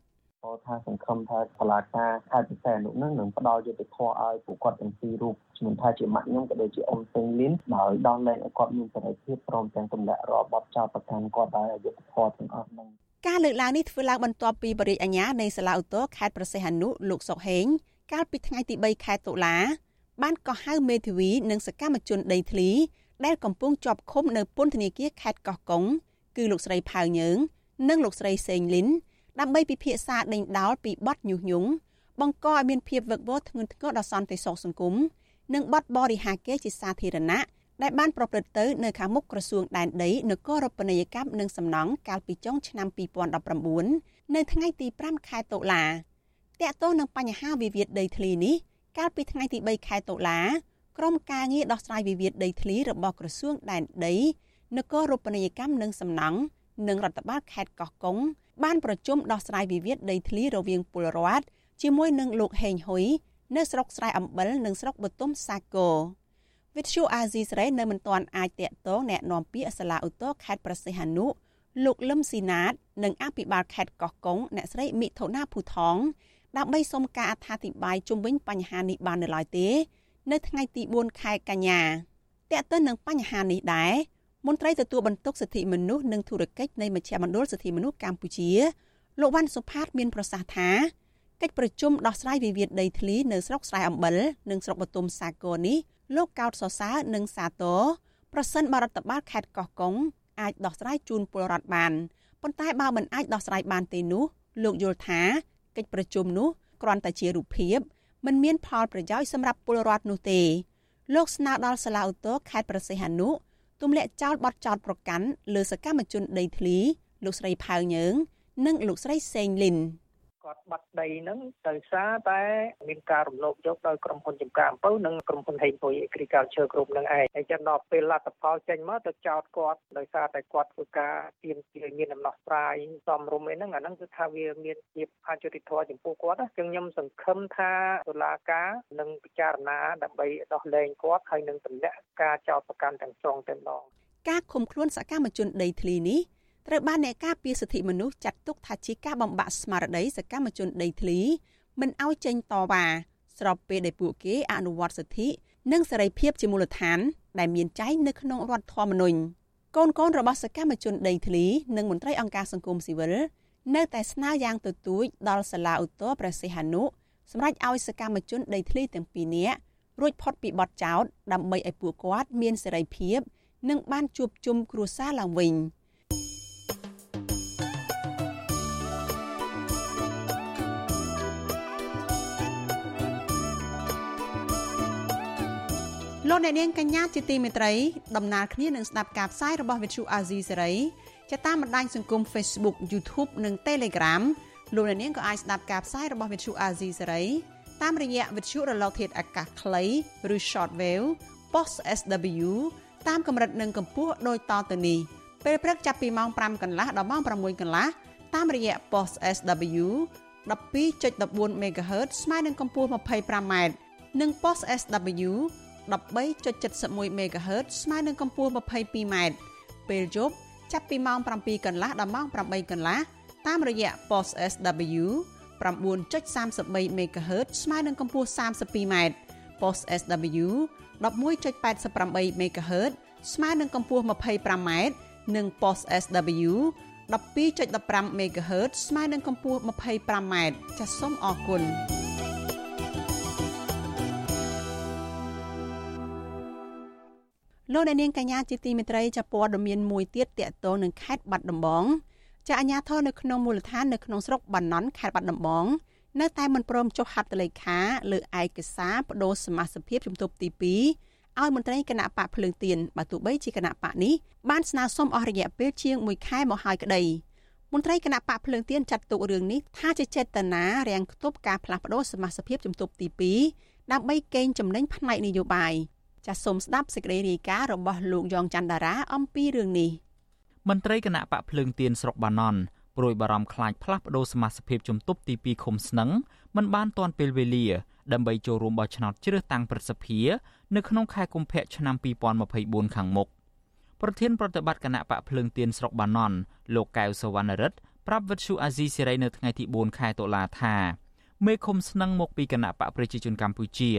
ក៏ថាសង្ឃឹមថាសាលាការខេត្តពិសេសនោះនឹងនឹងផ្ដល់យុត្តិធម៌ឲ្យពួកគាត់ទាំងពីររូបជំនុំថាជាម៉ាក់ខ្ញុំក៏ដូចជាអ៊ំសេងលីនដោយដោះលែងឲ្យគាត់មានសេរីភាពព្រមទាំងទម្លាក់រាល់បទចោទប្រកាន់គាត់ដោយយុត្តិធម៌ទាំងអស់ហ្នឹងការលើកឡើងនេះធ្វើឡើងបន្ទាប់ពីបរិយាអាញានៃសាលាឧទ្ធរខេត្តប្រសិទ្ធអនុលោកសុកហេងកាលពីថ្ងៃទី3ខែតុលាបានកោះហៅមេធាវីនិងសកម្មជនដីធ្លីដែលកំពុងជាប់ឃុំនៅពន្ធនាគារខេត្តកោះកុងគឺលោកស្រីផៅយើងនិងលោកស្រីសេងលីន ដើម្បីពិភាក្សាដេញដោលពីបទញុះញង់បង្កឲ្យមានភាពវឹកវរធ្ងន់ធ្ងរដល់សន្តិសុខសង្គមនិងបទបរិហាកេរជាសាធារណៈដែលបានប្រព្រឹត្តទៅនៅខាងមុខក្រសួងដែនដីនគររូបនីយកម្មនិងសំណង់កាលពីចុងឆ្នាំ2019នៅថ្ងៃទី5ខែតុលាតាក់ទងនឹងបញ្ហាវិវាទដីធ្លីនេះកាលពីថ្ងៃទី3ខែតុលាក្រុមការងារដោះស្រាយវិវាទដីធ្លីរបស់ក្រសួងដែនដីនគររូបនីយកម្មនិងសំណង់និងរដ្ឋបាលខេត្តកោះកុង បានប្រជុំដោះស្រាយវិវាទដីធ្លីរវាងពលរដ្ឋជាមួយនឹងលោកហេងហ៊ុយនៅស្រុកស្រែអំបិលនិងស្រុកបទុមសាគរវិទ្យុអាស៊ីសេរីនៅមិនទាន់អាចតាក់ទងแนะនាំពាក្យសាលាឧទ្ធរខេត្តប្រសិទ្ធនុលោកលឹមស៊ីណាត និងអភិបាលខេត្តកោះកុងអ្នកស្រីមិថុនាភូថងដើម្បីសុំការអត្ថាធិប្បាយជុំវិញបញ្ហានេះបាននៅឡើយទេ នៅថ្ងៃទី4ខែកញ្ញាតាក់ទងនឹងបញ្ហានេះដែរ មន្ត្រីទទួលបន្ទុកសិទ្ធិមនុស្សនិងធុរកិច្ចនៃមជ្ឈមណ្ឌលសិទ្ធិមនុស្សកម្ពុជាលោកវ៉ាន់សុផាតមានប្រសាសន៍ថាកិច្ចប្រជុំដោះស្រាយវិវាទដីធ្លីនៅស្រុកស្រែអំបិលនិងស្រុកបទុមសាគរនេះលោកកោតសរសើរនិងសាទរប្រសិនបរដ្ឋបាលខេត្តកោះកុងអាចដោះស្រាយជូនពលរដ្ឋបានប៉ុន្តែបើមិនអាចដោះស្រាយបានទេនោះលោកយល់ថាកិច្ចប្រជុំនោះគ្រាន់តែជារូបភាពមិនមានផលប្រយោជន៍សម្រាប់ពលរដ្ឋនោះទេលោកស្នើដល់សាលាឧទ្ធរខេត្តប្រសិទ្ធអនុ ទម្លាក់ចោលបទចោតប្រកាន់លើសកម្មជនដីធ្លីលោកស្រីផៅយើង និងលោកស្រីសេងលីន គាត់បាត់ដីហ្នឹងដោយសារតែមានការរំលោភយកដោយក្រុមហ៊ុនចំការអំពៅនិងក្រុមហ៊ុនហេងពុយ Agriculture Group នឹងឯងហើយចឹងដល់ពេលលទ្ធផលចេញមកទៅចោទគាត់ដោយសារតែគាត់ធ្វើការទៀមទាមានដំណោះស្រាយសមរម្យអីហ្នឹងអាហ្នឹងគឺថាវាមានជាអយុត្តិធម៌ចំពោះគាត់ចឹងខ្ញុំសង្ឃឹមថាតុលាការនឹងពិចារណាដើម្បីដោះលែងគាត់ហើយនឹងទម្លាក់ការចោទប្រកាន់ទាំងស្រុងតែម្ដងការឃុំខ្លួនសកម្មជនដីធ្លីនេះ ត្រូវបានអ្នកការពារសិទ្ធិមនុស្សចាត់ទុកថាជាការបំបាក់ស្មារតីសកម្មជនដីធ្លីមិនឲ្យចេញតវ៉ាស្របពេលដែលពួកគេអនុវត្តសិទ្ធិនិងសេរីភាពជាមូលដ្ឋាន ដែលមានចែងនៅក្នុងរដ្ឋធម្មនុញ្ញកូនកូនរបស់សកម្មជនដីធ្លីនិងមន្ត្រីអង្គការសង្គមស៊ីវិលនៅតែស្នើយ៉ាងទទូចដល់សាលាឧទ្ធរព្រះសីហនុសម្រាប់ឲ្យសកម្មជនដីធ្លីទាំងពីរនាក់រួចផុតពីបទចោទដើម្បីឲ្យពួកគាត់មានសេរីភាព និងបានជួបជុំគ្រួសារឡើងវិញ។ លោកអ្នកនាងកញ្ញាជាទីមេត្រីដំណើរគ្នានឹងស្ដាប់ការផ្សាយរបស់ Vithu Azizi សេរីចាតាមបណ្ដាញសង្គម Facebook YouTube និង Telegram លោកអ្នកនាងក៏អាចស្ដាប់ការផ្សាយរបស់វិទ្យុអាស៊ីសេរីតាមរយៈវិទ្យុរលកធាតុអាកាសខ្លីឬ shortwave post SW តាមកម្រិតនិងកម្ពស់ដូចតទៅនេះពេលព្រឹកចាប់ពីម៉ោង5កន្លះដល់ម៉ោង6កន្លះតាមរយៈ post SW 12.14 MHz ស្មើនឹងកម្ពស់ 25m និង post SW 13.71 MHz ស្មើនឹងកម្ពស់ 22m ពេលយប់ចាប់ពីម៉ោង7កន្លះដល់ម៉ោង8កន្លះតាមរយៈ post SW 9.33 MHz ស្មើនឹងកម្ពស់ 32m post SW 11.88 MHz ស្មើនឹងកម្ពស់ 25m និង post SW 12.15 MHz ស្មើនឹងកម្ពស់ 25m ចាសសូមអរគុណ លោកអ្នកនាងកញ្ញាជាទីមេត្រីចាព័ត៌មានមួយទៀតតកតងនឹងខេត្តបាត់ដំបងចាអាជ្ញាធរនៅក្នុងមូលដ្ឋាននៅក្នុងស្រុកបាណន់ខេត្តបាត់ដំបងនៅតែមិនព្រមចុះហត្ថលេខាលើឯកសារបដូរសមាជិកជំទប់ទី2ឲ្យមន្ត្រីគណៈបកភ្លើងទៀនបើទោះបីជាគណៈបកនេះបានស្នើសុំអស់រយៈពេលជាង1ខែមកហើយក្តីមន្ត្រីគណៈបកភ្លើងទៀនចាត់ទុករឿងនេះថាជាចេតនារាំងខ្ទប់ការផ្លាស់ប្តូរសមាជិកជំទប់ទី2ដើម្បីកេងចំណេញផ្នែកនយោបាយ ចាសសូមស្ដាប់សេចក្តីរាយការណ៍របស់លោកយ៉ងច័ន្ទដារាអំពីរឿងនេះមន្ត្រីគណៈបកភ្លើងទៀនស្រុកបាណន់ព្រួយបារម្ភខ្លាចផ្លាស់ប្តូរសមាជិកជំទប់ទី2ឃុំស្នឹងមិនបានទាន់ពេលវេលា ដើម្បីចូលរួមបោះឆ្នោតជ្រើសតាំងប្រសិទ្ធិនៅក្នុងខែកុម្ភៈឆ្នាំ2024ខាងមុខប្រធានប្រតិបត្តិគណៈបកភ្លើងទៀនស្រុកបាណន់លោកកៅសវណ្ណរិទ្ធប្រាប់វិទ្យុអាស៊ីសេរីនៅថ្ងៃទី4ខែតុលាថាមេឃុំស្នឹងមកពីគណៈបកប្រជាជនកម្ពុជា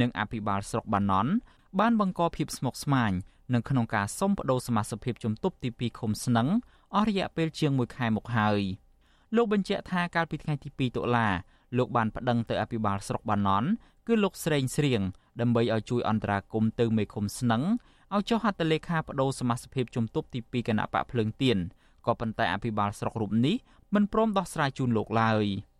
និងអភិបាលស្រុកបាណន់ បានបង្កភាពស្មុគស្មាញនៅក្នុងការសុំបដូរសមាជិកជំទប់ទី2ឃុំស្នឹងអស់រយៈពេលជាង1ខែមកហើយលោកបញ្ជាក់ថាកាលពីថ្ងៃទី2តុលាលោកបានប្តឹងទៅអភិបាលស្រុកបាណន់គឺលោកស្រេងស្រៀងដើម្បីឲ្យជួយអន្តរាគមន៍ទៅមេឃុំស្នឹងឲ្យចុះហត្ថលេខាបដូរសមាជិកជំទប់ទី2គណៈបកភ្លើងទៀនក៏ប៉ុន្តែអភិបាលស្រុករូបនេះមិនព្រមដោះស្រាយជូនលោកឡើយ។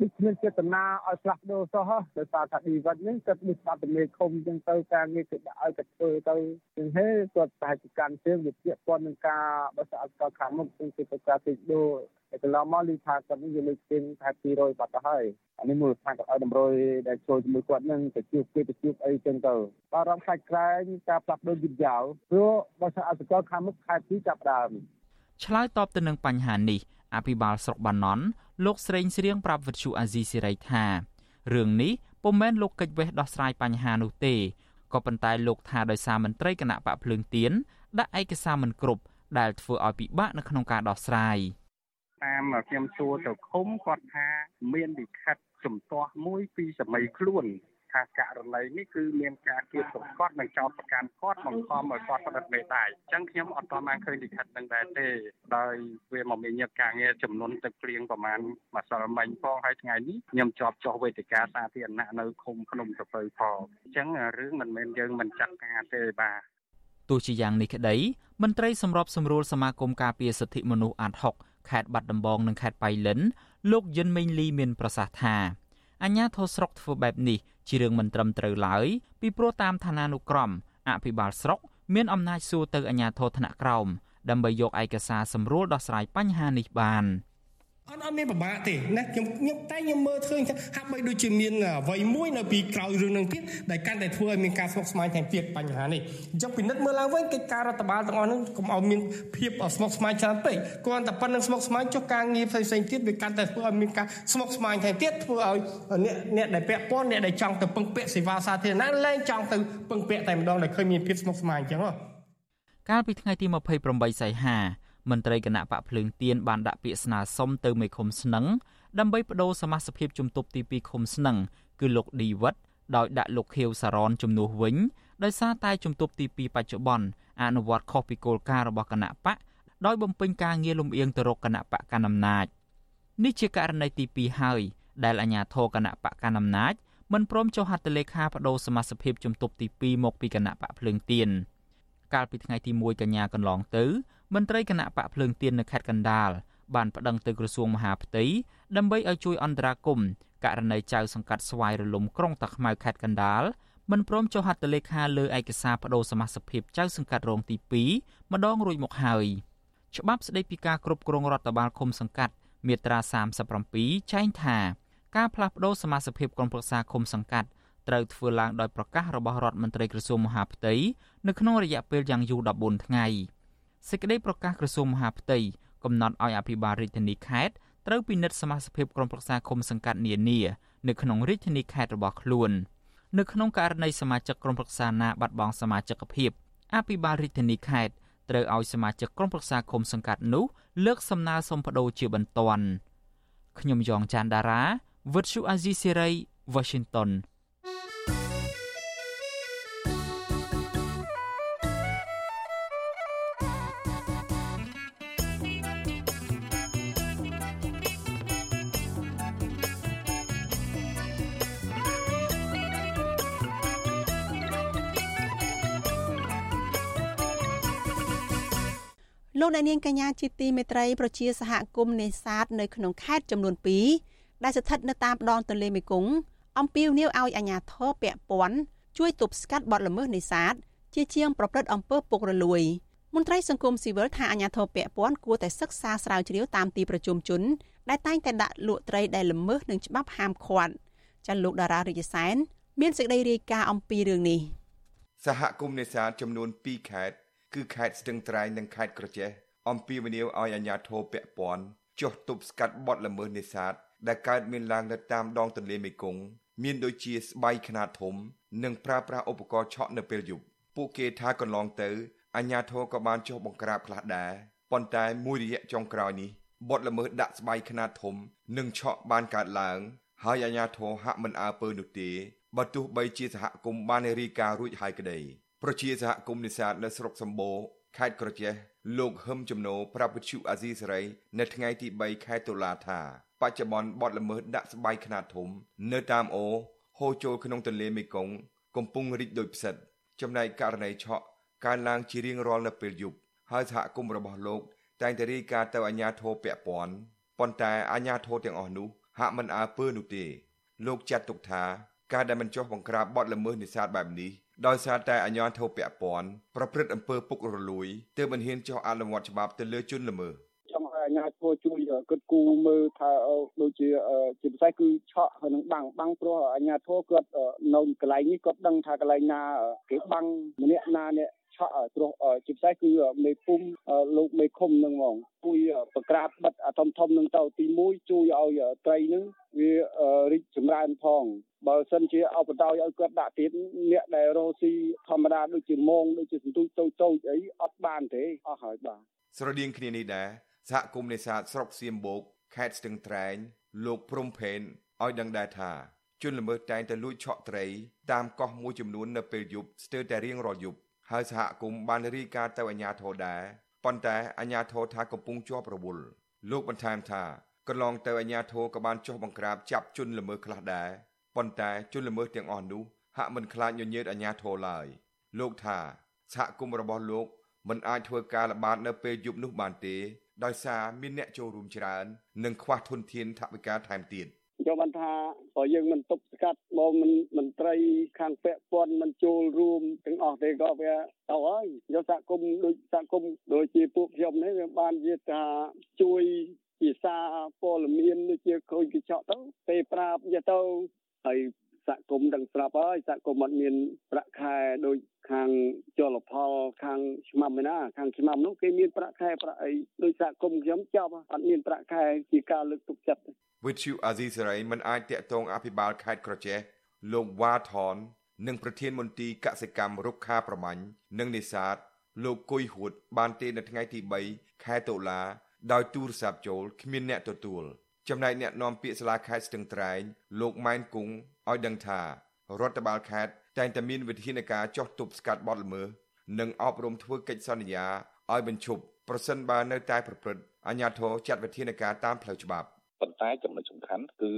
ដូចគ្មានចេតនាឲ្យផ្លាស់ប្ដូរសោះដោយសារថាឌីវិតនេះគាត់មានបាត់មេឃុំចឹងទៅការងារគេដាក់ឲ្យគាត់ធ្វើទៅចឹងហេគាត់ប្រហែលជាកាន់ជើងវាពាក់ព័ន្ធនឹងការបោះឆ្នោតកខាងមុខគឺគេទៅការទីដូរតែកន្លងមកលីថាគាត់នេះវាលេខជាងថា200បាត់ទៅហើយអានេះមូលដ្ឋានគាត់ឲ្យតម្រុយដែលចូលជាមួយគាត់នឹងទៅជួបគេទៅជួបអីចឹងទៅបារម្ភខ្លាចក្រែងការផ្លាស់ប្ដូរយឺតយ៉ាវព្រោះបោះឆ្នោតអសកលខាងមុខខែ2ចាប់ដើមឆ្លើយតបទៅនឹងបញ្ហានេះអភិបាលស្រុកបាណន់ លោកស្រេងស្រៀងប្រាប់វិទ្យុអាស៊ីសេរីថារឿងនេះពុំមែនលោកកិច្ចវេះដោះស្រាយបញ្ហានោះទេក៏ប៉ុន្តែលោកថាដោយសារមន្ត្រីគណៈបកភ្លើងទៀនដាក់ឯកសារមិនគ្រប់ដែលធ្វើឲ្យពិបាកនៅក្នុងការដោះស្រាយតាមខ្ញុំសួរទៅឃុំគាត់ថាមានលិខិតជំទាស់មួយពីសម័យខ្លួន ថាករណីនេះគឺមានការគៀបសង្កត់និងចោទប្រកាន់គាត់បង្ខំឲ្យគាត់ផ្តិតមេដាយអញ្ចឹងខ្ញុំអត់ទាន់បានឃើញលិខិតនឹងដែរទេដោយវាមកមានញឹកការងារចំនួនទឹកភ្លៀងប្រហែលមួយសល់មិញផងហើយថ្ងៃនេះខ្ញុំជាប់ចុះវេទិកាសាធារណៈនៅឃុំភ្នំតពៅផងអញ្ចឹងរឿងមិនមែនយើងមិនចាត់ការទេបាទទោះជាយ៉ាងនេះក្តីមន្ត្រីសម្របសម្រួលសមាគមការពារសិទ្ធិមនុស្សអាត់ហុកខេត្តបាត់ដំបងនិងខេត្តបៃលិនលោកយិនមេងលីមានប្រសាសន៍ថាអញ្ញាធិស្រុកធ្វើបែបនេះ ជារឿងមិនត្រឹមត្រូវឡើយពីព្រោះតាមឋានានុក្រមអភិបាលស្រុកមានអំណាចសួរទៅអាជ្ញាធរថ្នាក់ក្រោមដើម្បីយកឯកសារសម្រួលដោះស្រាយបញ្ហានេះបាន។ អត់អត់មានពិបាកទេណាខ្ញុំខ្ញុំតែខ្ញុំមើលឃើញថាហាក់បីដូចជាមានអ្វីមួយនៅពីក្រោយរឿងនឹងទៀតដែលកាន់តែធ្វើឲ្យមានការស្មុគស្មាញថែមទៀតបញ្ហានេះអញ្ចឹងពិនិត្យមើលឡើងវិញកិច្ចការរដ្ឋបាលទាំងអស់ហ្នឹងកុំឲ្យមានភាពស្មុគស្មាញច្រើនពេកគ្រាន់តែប៉ុណ្្នឹងស្មុគស្មាញចុះការងារផ្សេងៗទៀតវាកាន់តែធ្វើឲ្យមានការស្មុគស្មាញថែមទៀតធ្វើឲ្យអ្នកអ្នកដែលពាក់ព័ន្ធអ្នកដែលចង់ទៅពឹងពាក់សេវាសាធារណៈលែងចង់ទៅពឹងពាក់តែម្ដងដែលឃើញមានភាពស្មុគស្មាញអញ្ចឹងហ៎កាលពីថ្ងៃទី28សីហា មន្ត្រីគណៈបកភ្លើងទៀនបានដាក់ពាក្យស្នើសុំទៅមេឃុំស្នឹងដើម្បីបដូរសមាជិកជំទប់ទី2ឃុំស្នឹងគឺលោកឌីវិតដោយដាក់លោកខៀវសារ៉នជំនួសវិញដោយសារតែជំទប់ទី2បច្ចុប្បន្នអនុវត្តខុសពីគោលការណ៍របស់គណៈបកដោយបំពេញការងារលំអៀងទៅរកគណៈបកកណ្ដាលអំណាចនេះជាករណីទី2ហើយដែលអាជ្ញាធរគណៈបកកណ្ដាលអំណាចមិនព្រមចុះហត្ថលេខាបដូរសមាជិកជំទប់ទី2មកពីគណៈបកភ្លើងទៀន កាលពីថ្ងៃទី1កញ្ញាកន្លងទៅមន្ត្រីគណៈបកភ្លើងទៀននៅខេត្តកណ្ដាលបានប្តឹងទៅក្រសួងមហាផ្ទៃដើម្បីឲ្យជួយអន្តរាគមន៍ករណីចៅសង្កាត់ស្វាយរលំក្រុងតាខ្មៅខេត្តកណ្ដាលមិនព្រមចុះហត្ថលេខាលើឯកសារបដូរសមាជិកចៅសង្កាត់រងទី2ម្ដងរួចមកហើយច្បាប់ស្តីពីការគ្រប់គ្រងរដ្ឋបាលឃុំសង្កាត់មាត្រា37ចែងថាការផ្លាស់ប្តូរសមាជិកភាពក្រុមប្រឹក្សាឃុំសង្កាត់ ត្រូវធ្វើឡើងដោយប្រកាសរបស់រដ្ឋមន្ត្រីក្រសួងមហាផ្ទៃនៅក្នុងរយៈពេលយ៉ាងយូរ14ថ្ងៃសេចក្តីប្រកាសក្រសួងមហាផ្ទៃកំណត់ឲ្យអភិបាលរាជធានីខេត្តត្រូវពិនិត្យសមាជិកភាពក្រុមប្រឹក្សាឃុំសង្កាត់នានានៅក្នុងរាជធានីខេត្តរបស់ខ្លួននៅក្នុងករណីសមាជិកក្រុមប្រឹក្សាណាបាត់បង់សមាជិកភាពអភិបាលរាជធានីខេត្តត្រូវឲ្យសមាជិកក្រុមប្រឹក្សាឃុំសង្កាត់នោះលើកសំណើសុំប្តូរជាបន្ទាន់ខ្ញុំយ៉ងច័ន្ទដារាវិទ្យុអាស៊ីសេរី Washington លោកអ្នកនាងកញ្ញាជាទីមេត្រីប្រជាសហគមន៍នេសាទនៅក្នុងខេត្តចំនួន2ដែលស្ថិតនៅតាមដងទន្លេមេគង្គអំពាវនាវឲ្យអាជ្ញាធរពាក់ព័ន្ធជួយទប់ស្កាត់បទល្មើសនេសាទជាជាងប្រព្រឹត្តអំពើពុករលួយមន្ត្រីសង្គមស៊ីវិលថាអាជ្ញាធរពាក់ព័ន្ធគួរតែសិក្សាស្រាវជ្រាវតាមទីប្រជុំជនដែលតែងតែដាក់លក់ត្រីដែលល្មើសនឹងច្បាប់ហាមឃាត់ចាលោកតារារាជសែនមានសេចក្តីរាយការណ៍អំពីរឿងនេះសហគមន៍នេសាទចំនួន2ខេត្ត គឺខេត្តស្ទឹងត្រែងនិងខេត្តក្រចេះអំពីវនីវឲ្យអាជ្ញាធរពាក់ព័ន្ធចុះទប់ស្កាត់បទល្មើសនេសាទដែលកើតមានឡើងនៅតាមដងទន្លេមេគង្គមានដូចជាស្បៃខ្នាតធំ និងប្រើប្រាស់ឧបករណ៍ឆក់នៅពេលយប់ពួកគេថាកន្លងទៅអាជ្ញាធរក៏បានចុះបង្ក្រាបខ្លះដែរប៉ុន្តែមួយរយៈចុងក្រោយនេះបទល្មើសដាក់ស្បៃខ្នាតធំ និងឆក់បានកើតឡើង ហើយអាជ្ញាធរហាក់មិនអើពើនោះទេបើទោះបីជាសហគមន៍បានរាយការណ៍រួចហើយក្តី ប្រជាសហគមន៍នេសាទនៅស្រុកសម្បូរខេត្តក្រចេះលោកហឹមចំណូប្រាប់វិទ្យុអាស៊ីសេរីនៅថ្ងៃទី3ខែតុលាថាបច្ចុប្បន្នបទល្មើសដាក់ស្បែកខ្នាតធំ នៅតាមអូហូរចូលក្នុងទន្លេមេគង្គកំពុងរីកដូចផ្សិត ចំណែកករណីឆក់កើនឡើងជារៀងរាល់នៅពេលយប់ហើយសហគមន៍របស់លោក តែងតែរាយការណ៍ទៅអាជ្ញាធរពាក់ព័ន្ធប៉ុន្តែអាជ្ញាធរទាំងអស់នោះហាក់មិនអើពើនោះទេ លោកចាត់ទុកថាការដែលមិនចុះបង្ក្រាបបទល្មើសនេសាទបែបនេះ ដោយសារតែអាជ្ញាធរពាក់ព័ន្ធប្រព្រឹត្តអំពើពុករលួយទើបមិនហ៊ានចុះអនុវត្តច្បាប់ទៅលើជនល្មើសចង់ឲ្យអាជ្ញាធរជួយគិតគូរមើលថាដូចជាជាពិសេសគឺឆក់ហើយនឹងបាំងបាំងព្រោះអាជ្ញាធរគាត់នៅកន្លែងនេះគាត់ដឹងថាកន្លែងណាគេបាំងម្នាក់ណាអ្នកឆក់ព្រោះជាពិសេសគឺមេភូមិលោកមេឃុំនឹងហ្មងជួយប្រក្រាបបិទធំធំនឹងទៅទី1ជួយឲ្យត្រីនឹងវារីកចម្រើនផង បើសិនជាអបដោយឲ្យគាត់ដាក់ទៀតអ្នកដែលរស់ស៊ីធម្មតាដូចជាមងដូចជាសន្ទូចតូចតូចអីអត់បានទេអស់ហើយបាទស្រដៀងគ្នានេះដែរសហគមន៍នេសាទស្រុកសៀមបូកខេត្តស្ទឹងត្រែង លោកព្រំផេនឲ្យដឹងដែរថាជនល្មើសតែងតែលួចឆក់ត្រីតាមកោះមួយចំនួននៅពេលយប់ស្ទើរតែរៀងរាល់យប់ហើយសហគមន៍បានរាយការណ៍ទៅអាជ្ញាធរដែរប៉ុន្តែអាជ្ញាធរថាកំពុងជាប់រវល់លោកបន្ថែមថាកន្លងទៅអាជ្ញាធរក៏បានចុះបង្ក្រាបចាប់ជនល្មើសខ្លះដែរ ប៉ុន្តែជនល្មើសទាំងអស់នោះហាក់មិនខ្លាចញញើតអាជ្ញាធរឡើយលោកថាសហគមន៍របស់លោកមិនអាចធ្វើការល្បាតនៅពេលយប់នោះបានទេដោយសារមានអ្នកចូលរួមច្រើន និងខ្វះធនធានថវិកាថែមទៀតយកបានថាបើយើងមិនទប់ស្កាត់បើមិនមន្ត្រីខាងពាក់ព័ន្ធមិនចូលរួមទាំងអស់ទេក៏វាទៅហើយយកសហគមន៍ដូចសហគមន៍ដូចជាពួកខ្ញុំនេះវាបានជាថាជួយជាសារព័ត៌មានដូចជាខូចកញ្ចក់ទៅពេលប្រាប់យកទៅ ហើយសហគមន៍ដឹងស្រាប់ហើយសហគមន៍អត់មានប្រាក់ខែដូចខាងជលផលខាងឆ្មាំឯណាខាងឆ្មាំនោះគេមានប្រាក់ខែប្រាក់អីដោយសហគមន៍ខ្ញុំចប់អត់មានប្រាក់ខែជាការលើកទុកចិត្តវិទ្យុអាស៊ីសេរីមិនអាចតាក់ទងអភិបាលខេត្តក្រចេះលោកវ៉ាថននិងប្រធានមន្ទីរកសិកម្មរុក្ខាប្រមាញ់និងនេសាទលោកគុយហួតបានទេនៅថ្ងៃទី3ខែតុលាដោយទូរស័ព្ទចូលគ្មានអ្នកទទួល ចំណែកអ្នកនាំពាក្យសាលាខេត្តស្ទឹងត្រែងលោកម៉ែនគង់ឲ្យដឹងថារដ្ឋបាលខេត្តតែងតែមានវិធានការចោះទប់ស្កាត់បទល្មើសនិងអប់រំធ្វើកិច្ចសន្យាឲ្យបញ្ឈប់ប្រសិនបើនៅតែប្រព្រឹត្តអាជ្ញាធរចាត់វិធានការតាមផ្លូវច្បាប់ប៉ុន្តែចំណុចសំខាន់គឺ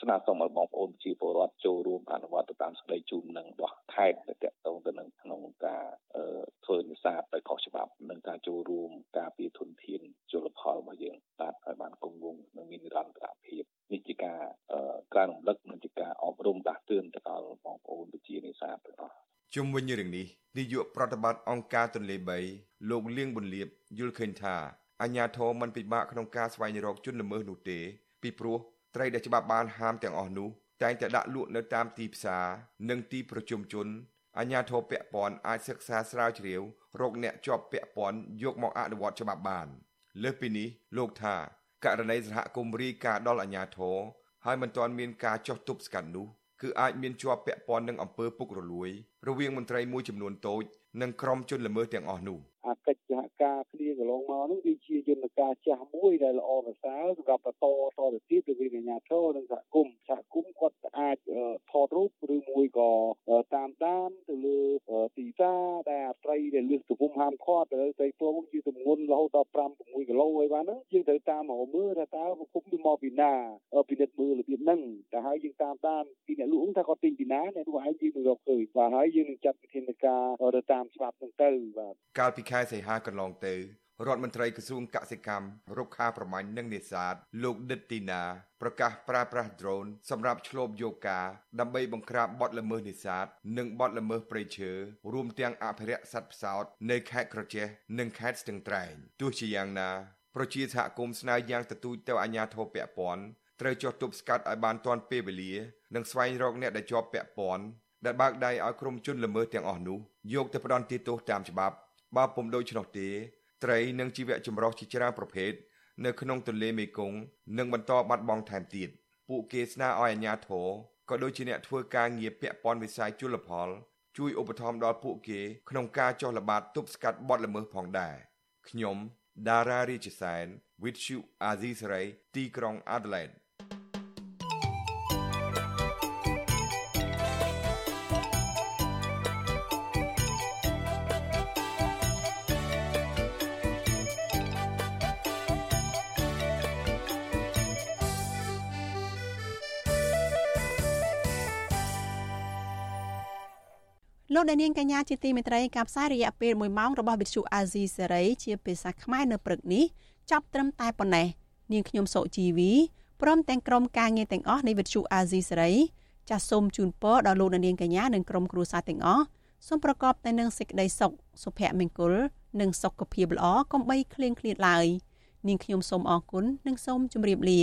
ស្នើសុំឲ្យបងប្អូនប្រជាពលរដ្ឋចូលរួមអនុវត្តទៅតាមសេចក្តីជូននឹងរបស់ខេត្តទៅតទៅទៅនឹងក្នុងការធ្វើនេសាទដោយខុសច្បាប់និងការចូលរួមការពារធនធានជលផលរបស់យើងបាទឲ្យបានគង់វង្សនិងមាននិរន្តរភាពនេះជាការការរំលឹកនិងជាការអប់រំដាស់តឿនទៅដល់បងប្អូនប្រជានេសាទទាំងអ ស់ជុំវិញរឿងនេះនាយកប្រតិបត្តិអង្គការទន្លេ3លោកលៀងប៊ុនលៀបយល់ឃើញថាអាជ្ញាធរមិនពិបាកក្នុងការស្វែងរកជនល្មើសនោះទេពីព្រោះត្រីដែលច្បាប់បានហាមទាំងអស់នោះតែងតែដាក់លក់នៅតាមទីផ្សារនិងទីប្រជុំជនអាជ្ញាធរពាក់ព័ន្ធអាចសិក្សាស្រាវជ្រាវរកអ្នកជាប់ពាក់ព័ន្ធយកមកអនុវត្តច្បាប់បាន លើសពីនេះលោកថាករណីសហគមន៍រីការដល់អាជ្ញាធរហើយមិនទាន់មានការចោះទប់ស្កាត់នោះ គឺអាចមានជាប់ពាក់ព័ន្ធនឹងអំពើពុករលួយរវាងមន្ត្រីមួយចំនួនតូចនិងក្រុមជនល្មើសទាំងអស់នោះអាកិច្ចសហការគ្នាកន្លងមកនោះវាជាយន្តការចាស់មួយដែលល្អប្រសើរសម្រាប់បន្តតទៅទៀតរវាងអាជ្ញាធរនិងសហគមន៍សហគមន៍គាត់អាចថតរូបឬមួយក៏តាមដានទៅលើទីផ្សារដែលអាត្រីដែលលើសទំហំហាមឃាត់ទៅត្រីពងជាទម្ងន់រហូតដល់5 6គីឡូអីបានហ្នឹង យើងត្រូវតាមមកមើលថាតើប្រភពវាមកពីណាពិនិត្យមើលរបៀបហ្នឹងតែហើយយើងតាមតាមពីអ្នកលក់ថាគាត់ទិញពីណាអ្នកលក់ឯងយើងនឹងរកឃើញបាទហើយយើងនឹងចាត់វិធានការទៅតាមច្បាប់ហ្នឹងទៅបាទកាលពីខែសីហាកន្លងទៅរដ្ឋមន្ត្រីក្រសួងកសិកម្មរុក្ខាប្រមាញ់និងនេសាទលោកដិតទីណាប្រកាសប្រើប្រាស់ drone សម្រាប់ឆ្លូបយកការដើម្បីបង្ក្រាបបទល្មើសនេសាទនិងបទល្មើសព្រៃឈើរួមទាំងអភិរក្សសត្វផ្សោតនៅខេត្តក្រចេះនិងខេត្តស្ទឹងត្រែងទោះជាយ៉ាងណា ប្រជាសហគមន៍ស្នើយ៉ាងទទូចទៅអាជ្ញាធរពាក់ព័ន្ធត្រូវចុះទប់ស្កាត់ឲ្យបានទាន់ពេលវេលា និងស្វែងរកអ្នកដែលជាប់ពាក់ព័ន្ធដែលបើកដៃឲ្យក្រុមជនល្មើសទាំងអស់នោះយកទៅផ្ដន្ទាទោសតាមច្បាប់បើពុំដូច្នោះទេត្រីនិងជីវៈចម្រុះជាច្រើនប្រភេទនៅក្នុងទន្លេមេគង្គនឹងបន្តបាត់បង់ថែមទៀតពួកគេស្នើឲ្យអាជ្ញាធរក៏ដូចជាអ្នកធ្វើការងារពាក់ព័ន្ធវិស័យជលផល ជួយឧបត្ថម្ភដល់ពួកគេក្នុងការចុះល្បាតទប់ស្កាត់បទល្មើសផងដែរខ្ញុំ ដារ៉ារាជសែន With you Azizi Saray ទីក្រុង Adelaide លោកអ្នកនាងកញ្ញាជាទីមេត្រីការផ្សាយរយៈពេល1ម៉ោងរបស់វិទ្យុអាស៊ីសេរីជាភាសាខ្មែរនៅព្រឹកនេះចាប់ត្រឹមតែប៉ុណ្ណេះនាងខ្ញុំសុជីវីព្រមទាំងក្រុមការងារទាំងអស់នៃវិទ្យុអាស៊ីសេរីចាសសូមជូនពរដល់លោកអ្នកនាងកញ្ញានិងក្រុមគ្រួសារទាំងអស់សូមប្រកបតែនឹងសេចក្តីសុខសុភមង្គល និងសុខភាពល្អកុំបីឃ្លៀងឃ្លាតឡើយនាងខ្ញុំសូមអរគុណនិងសូមជម្រាបលា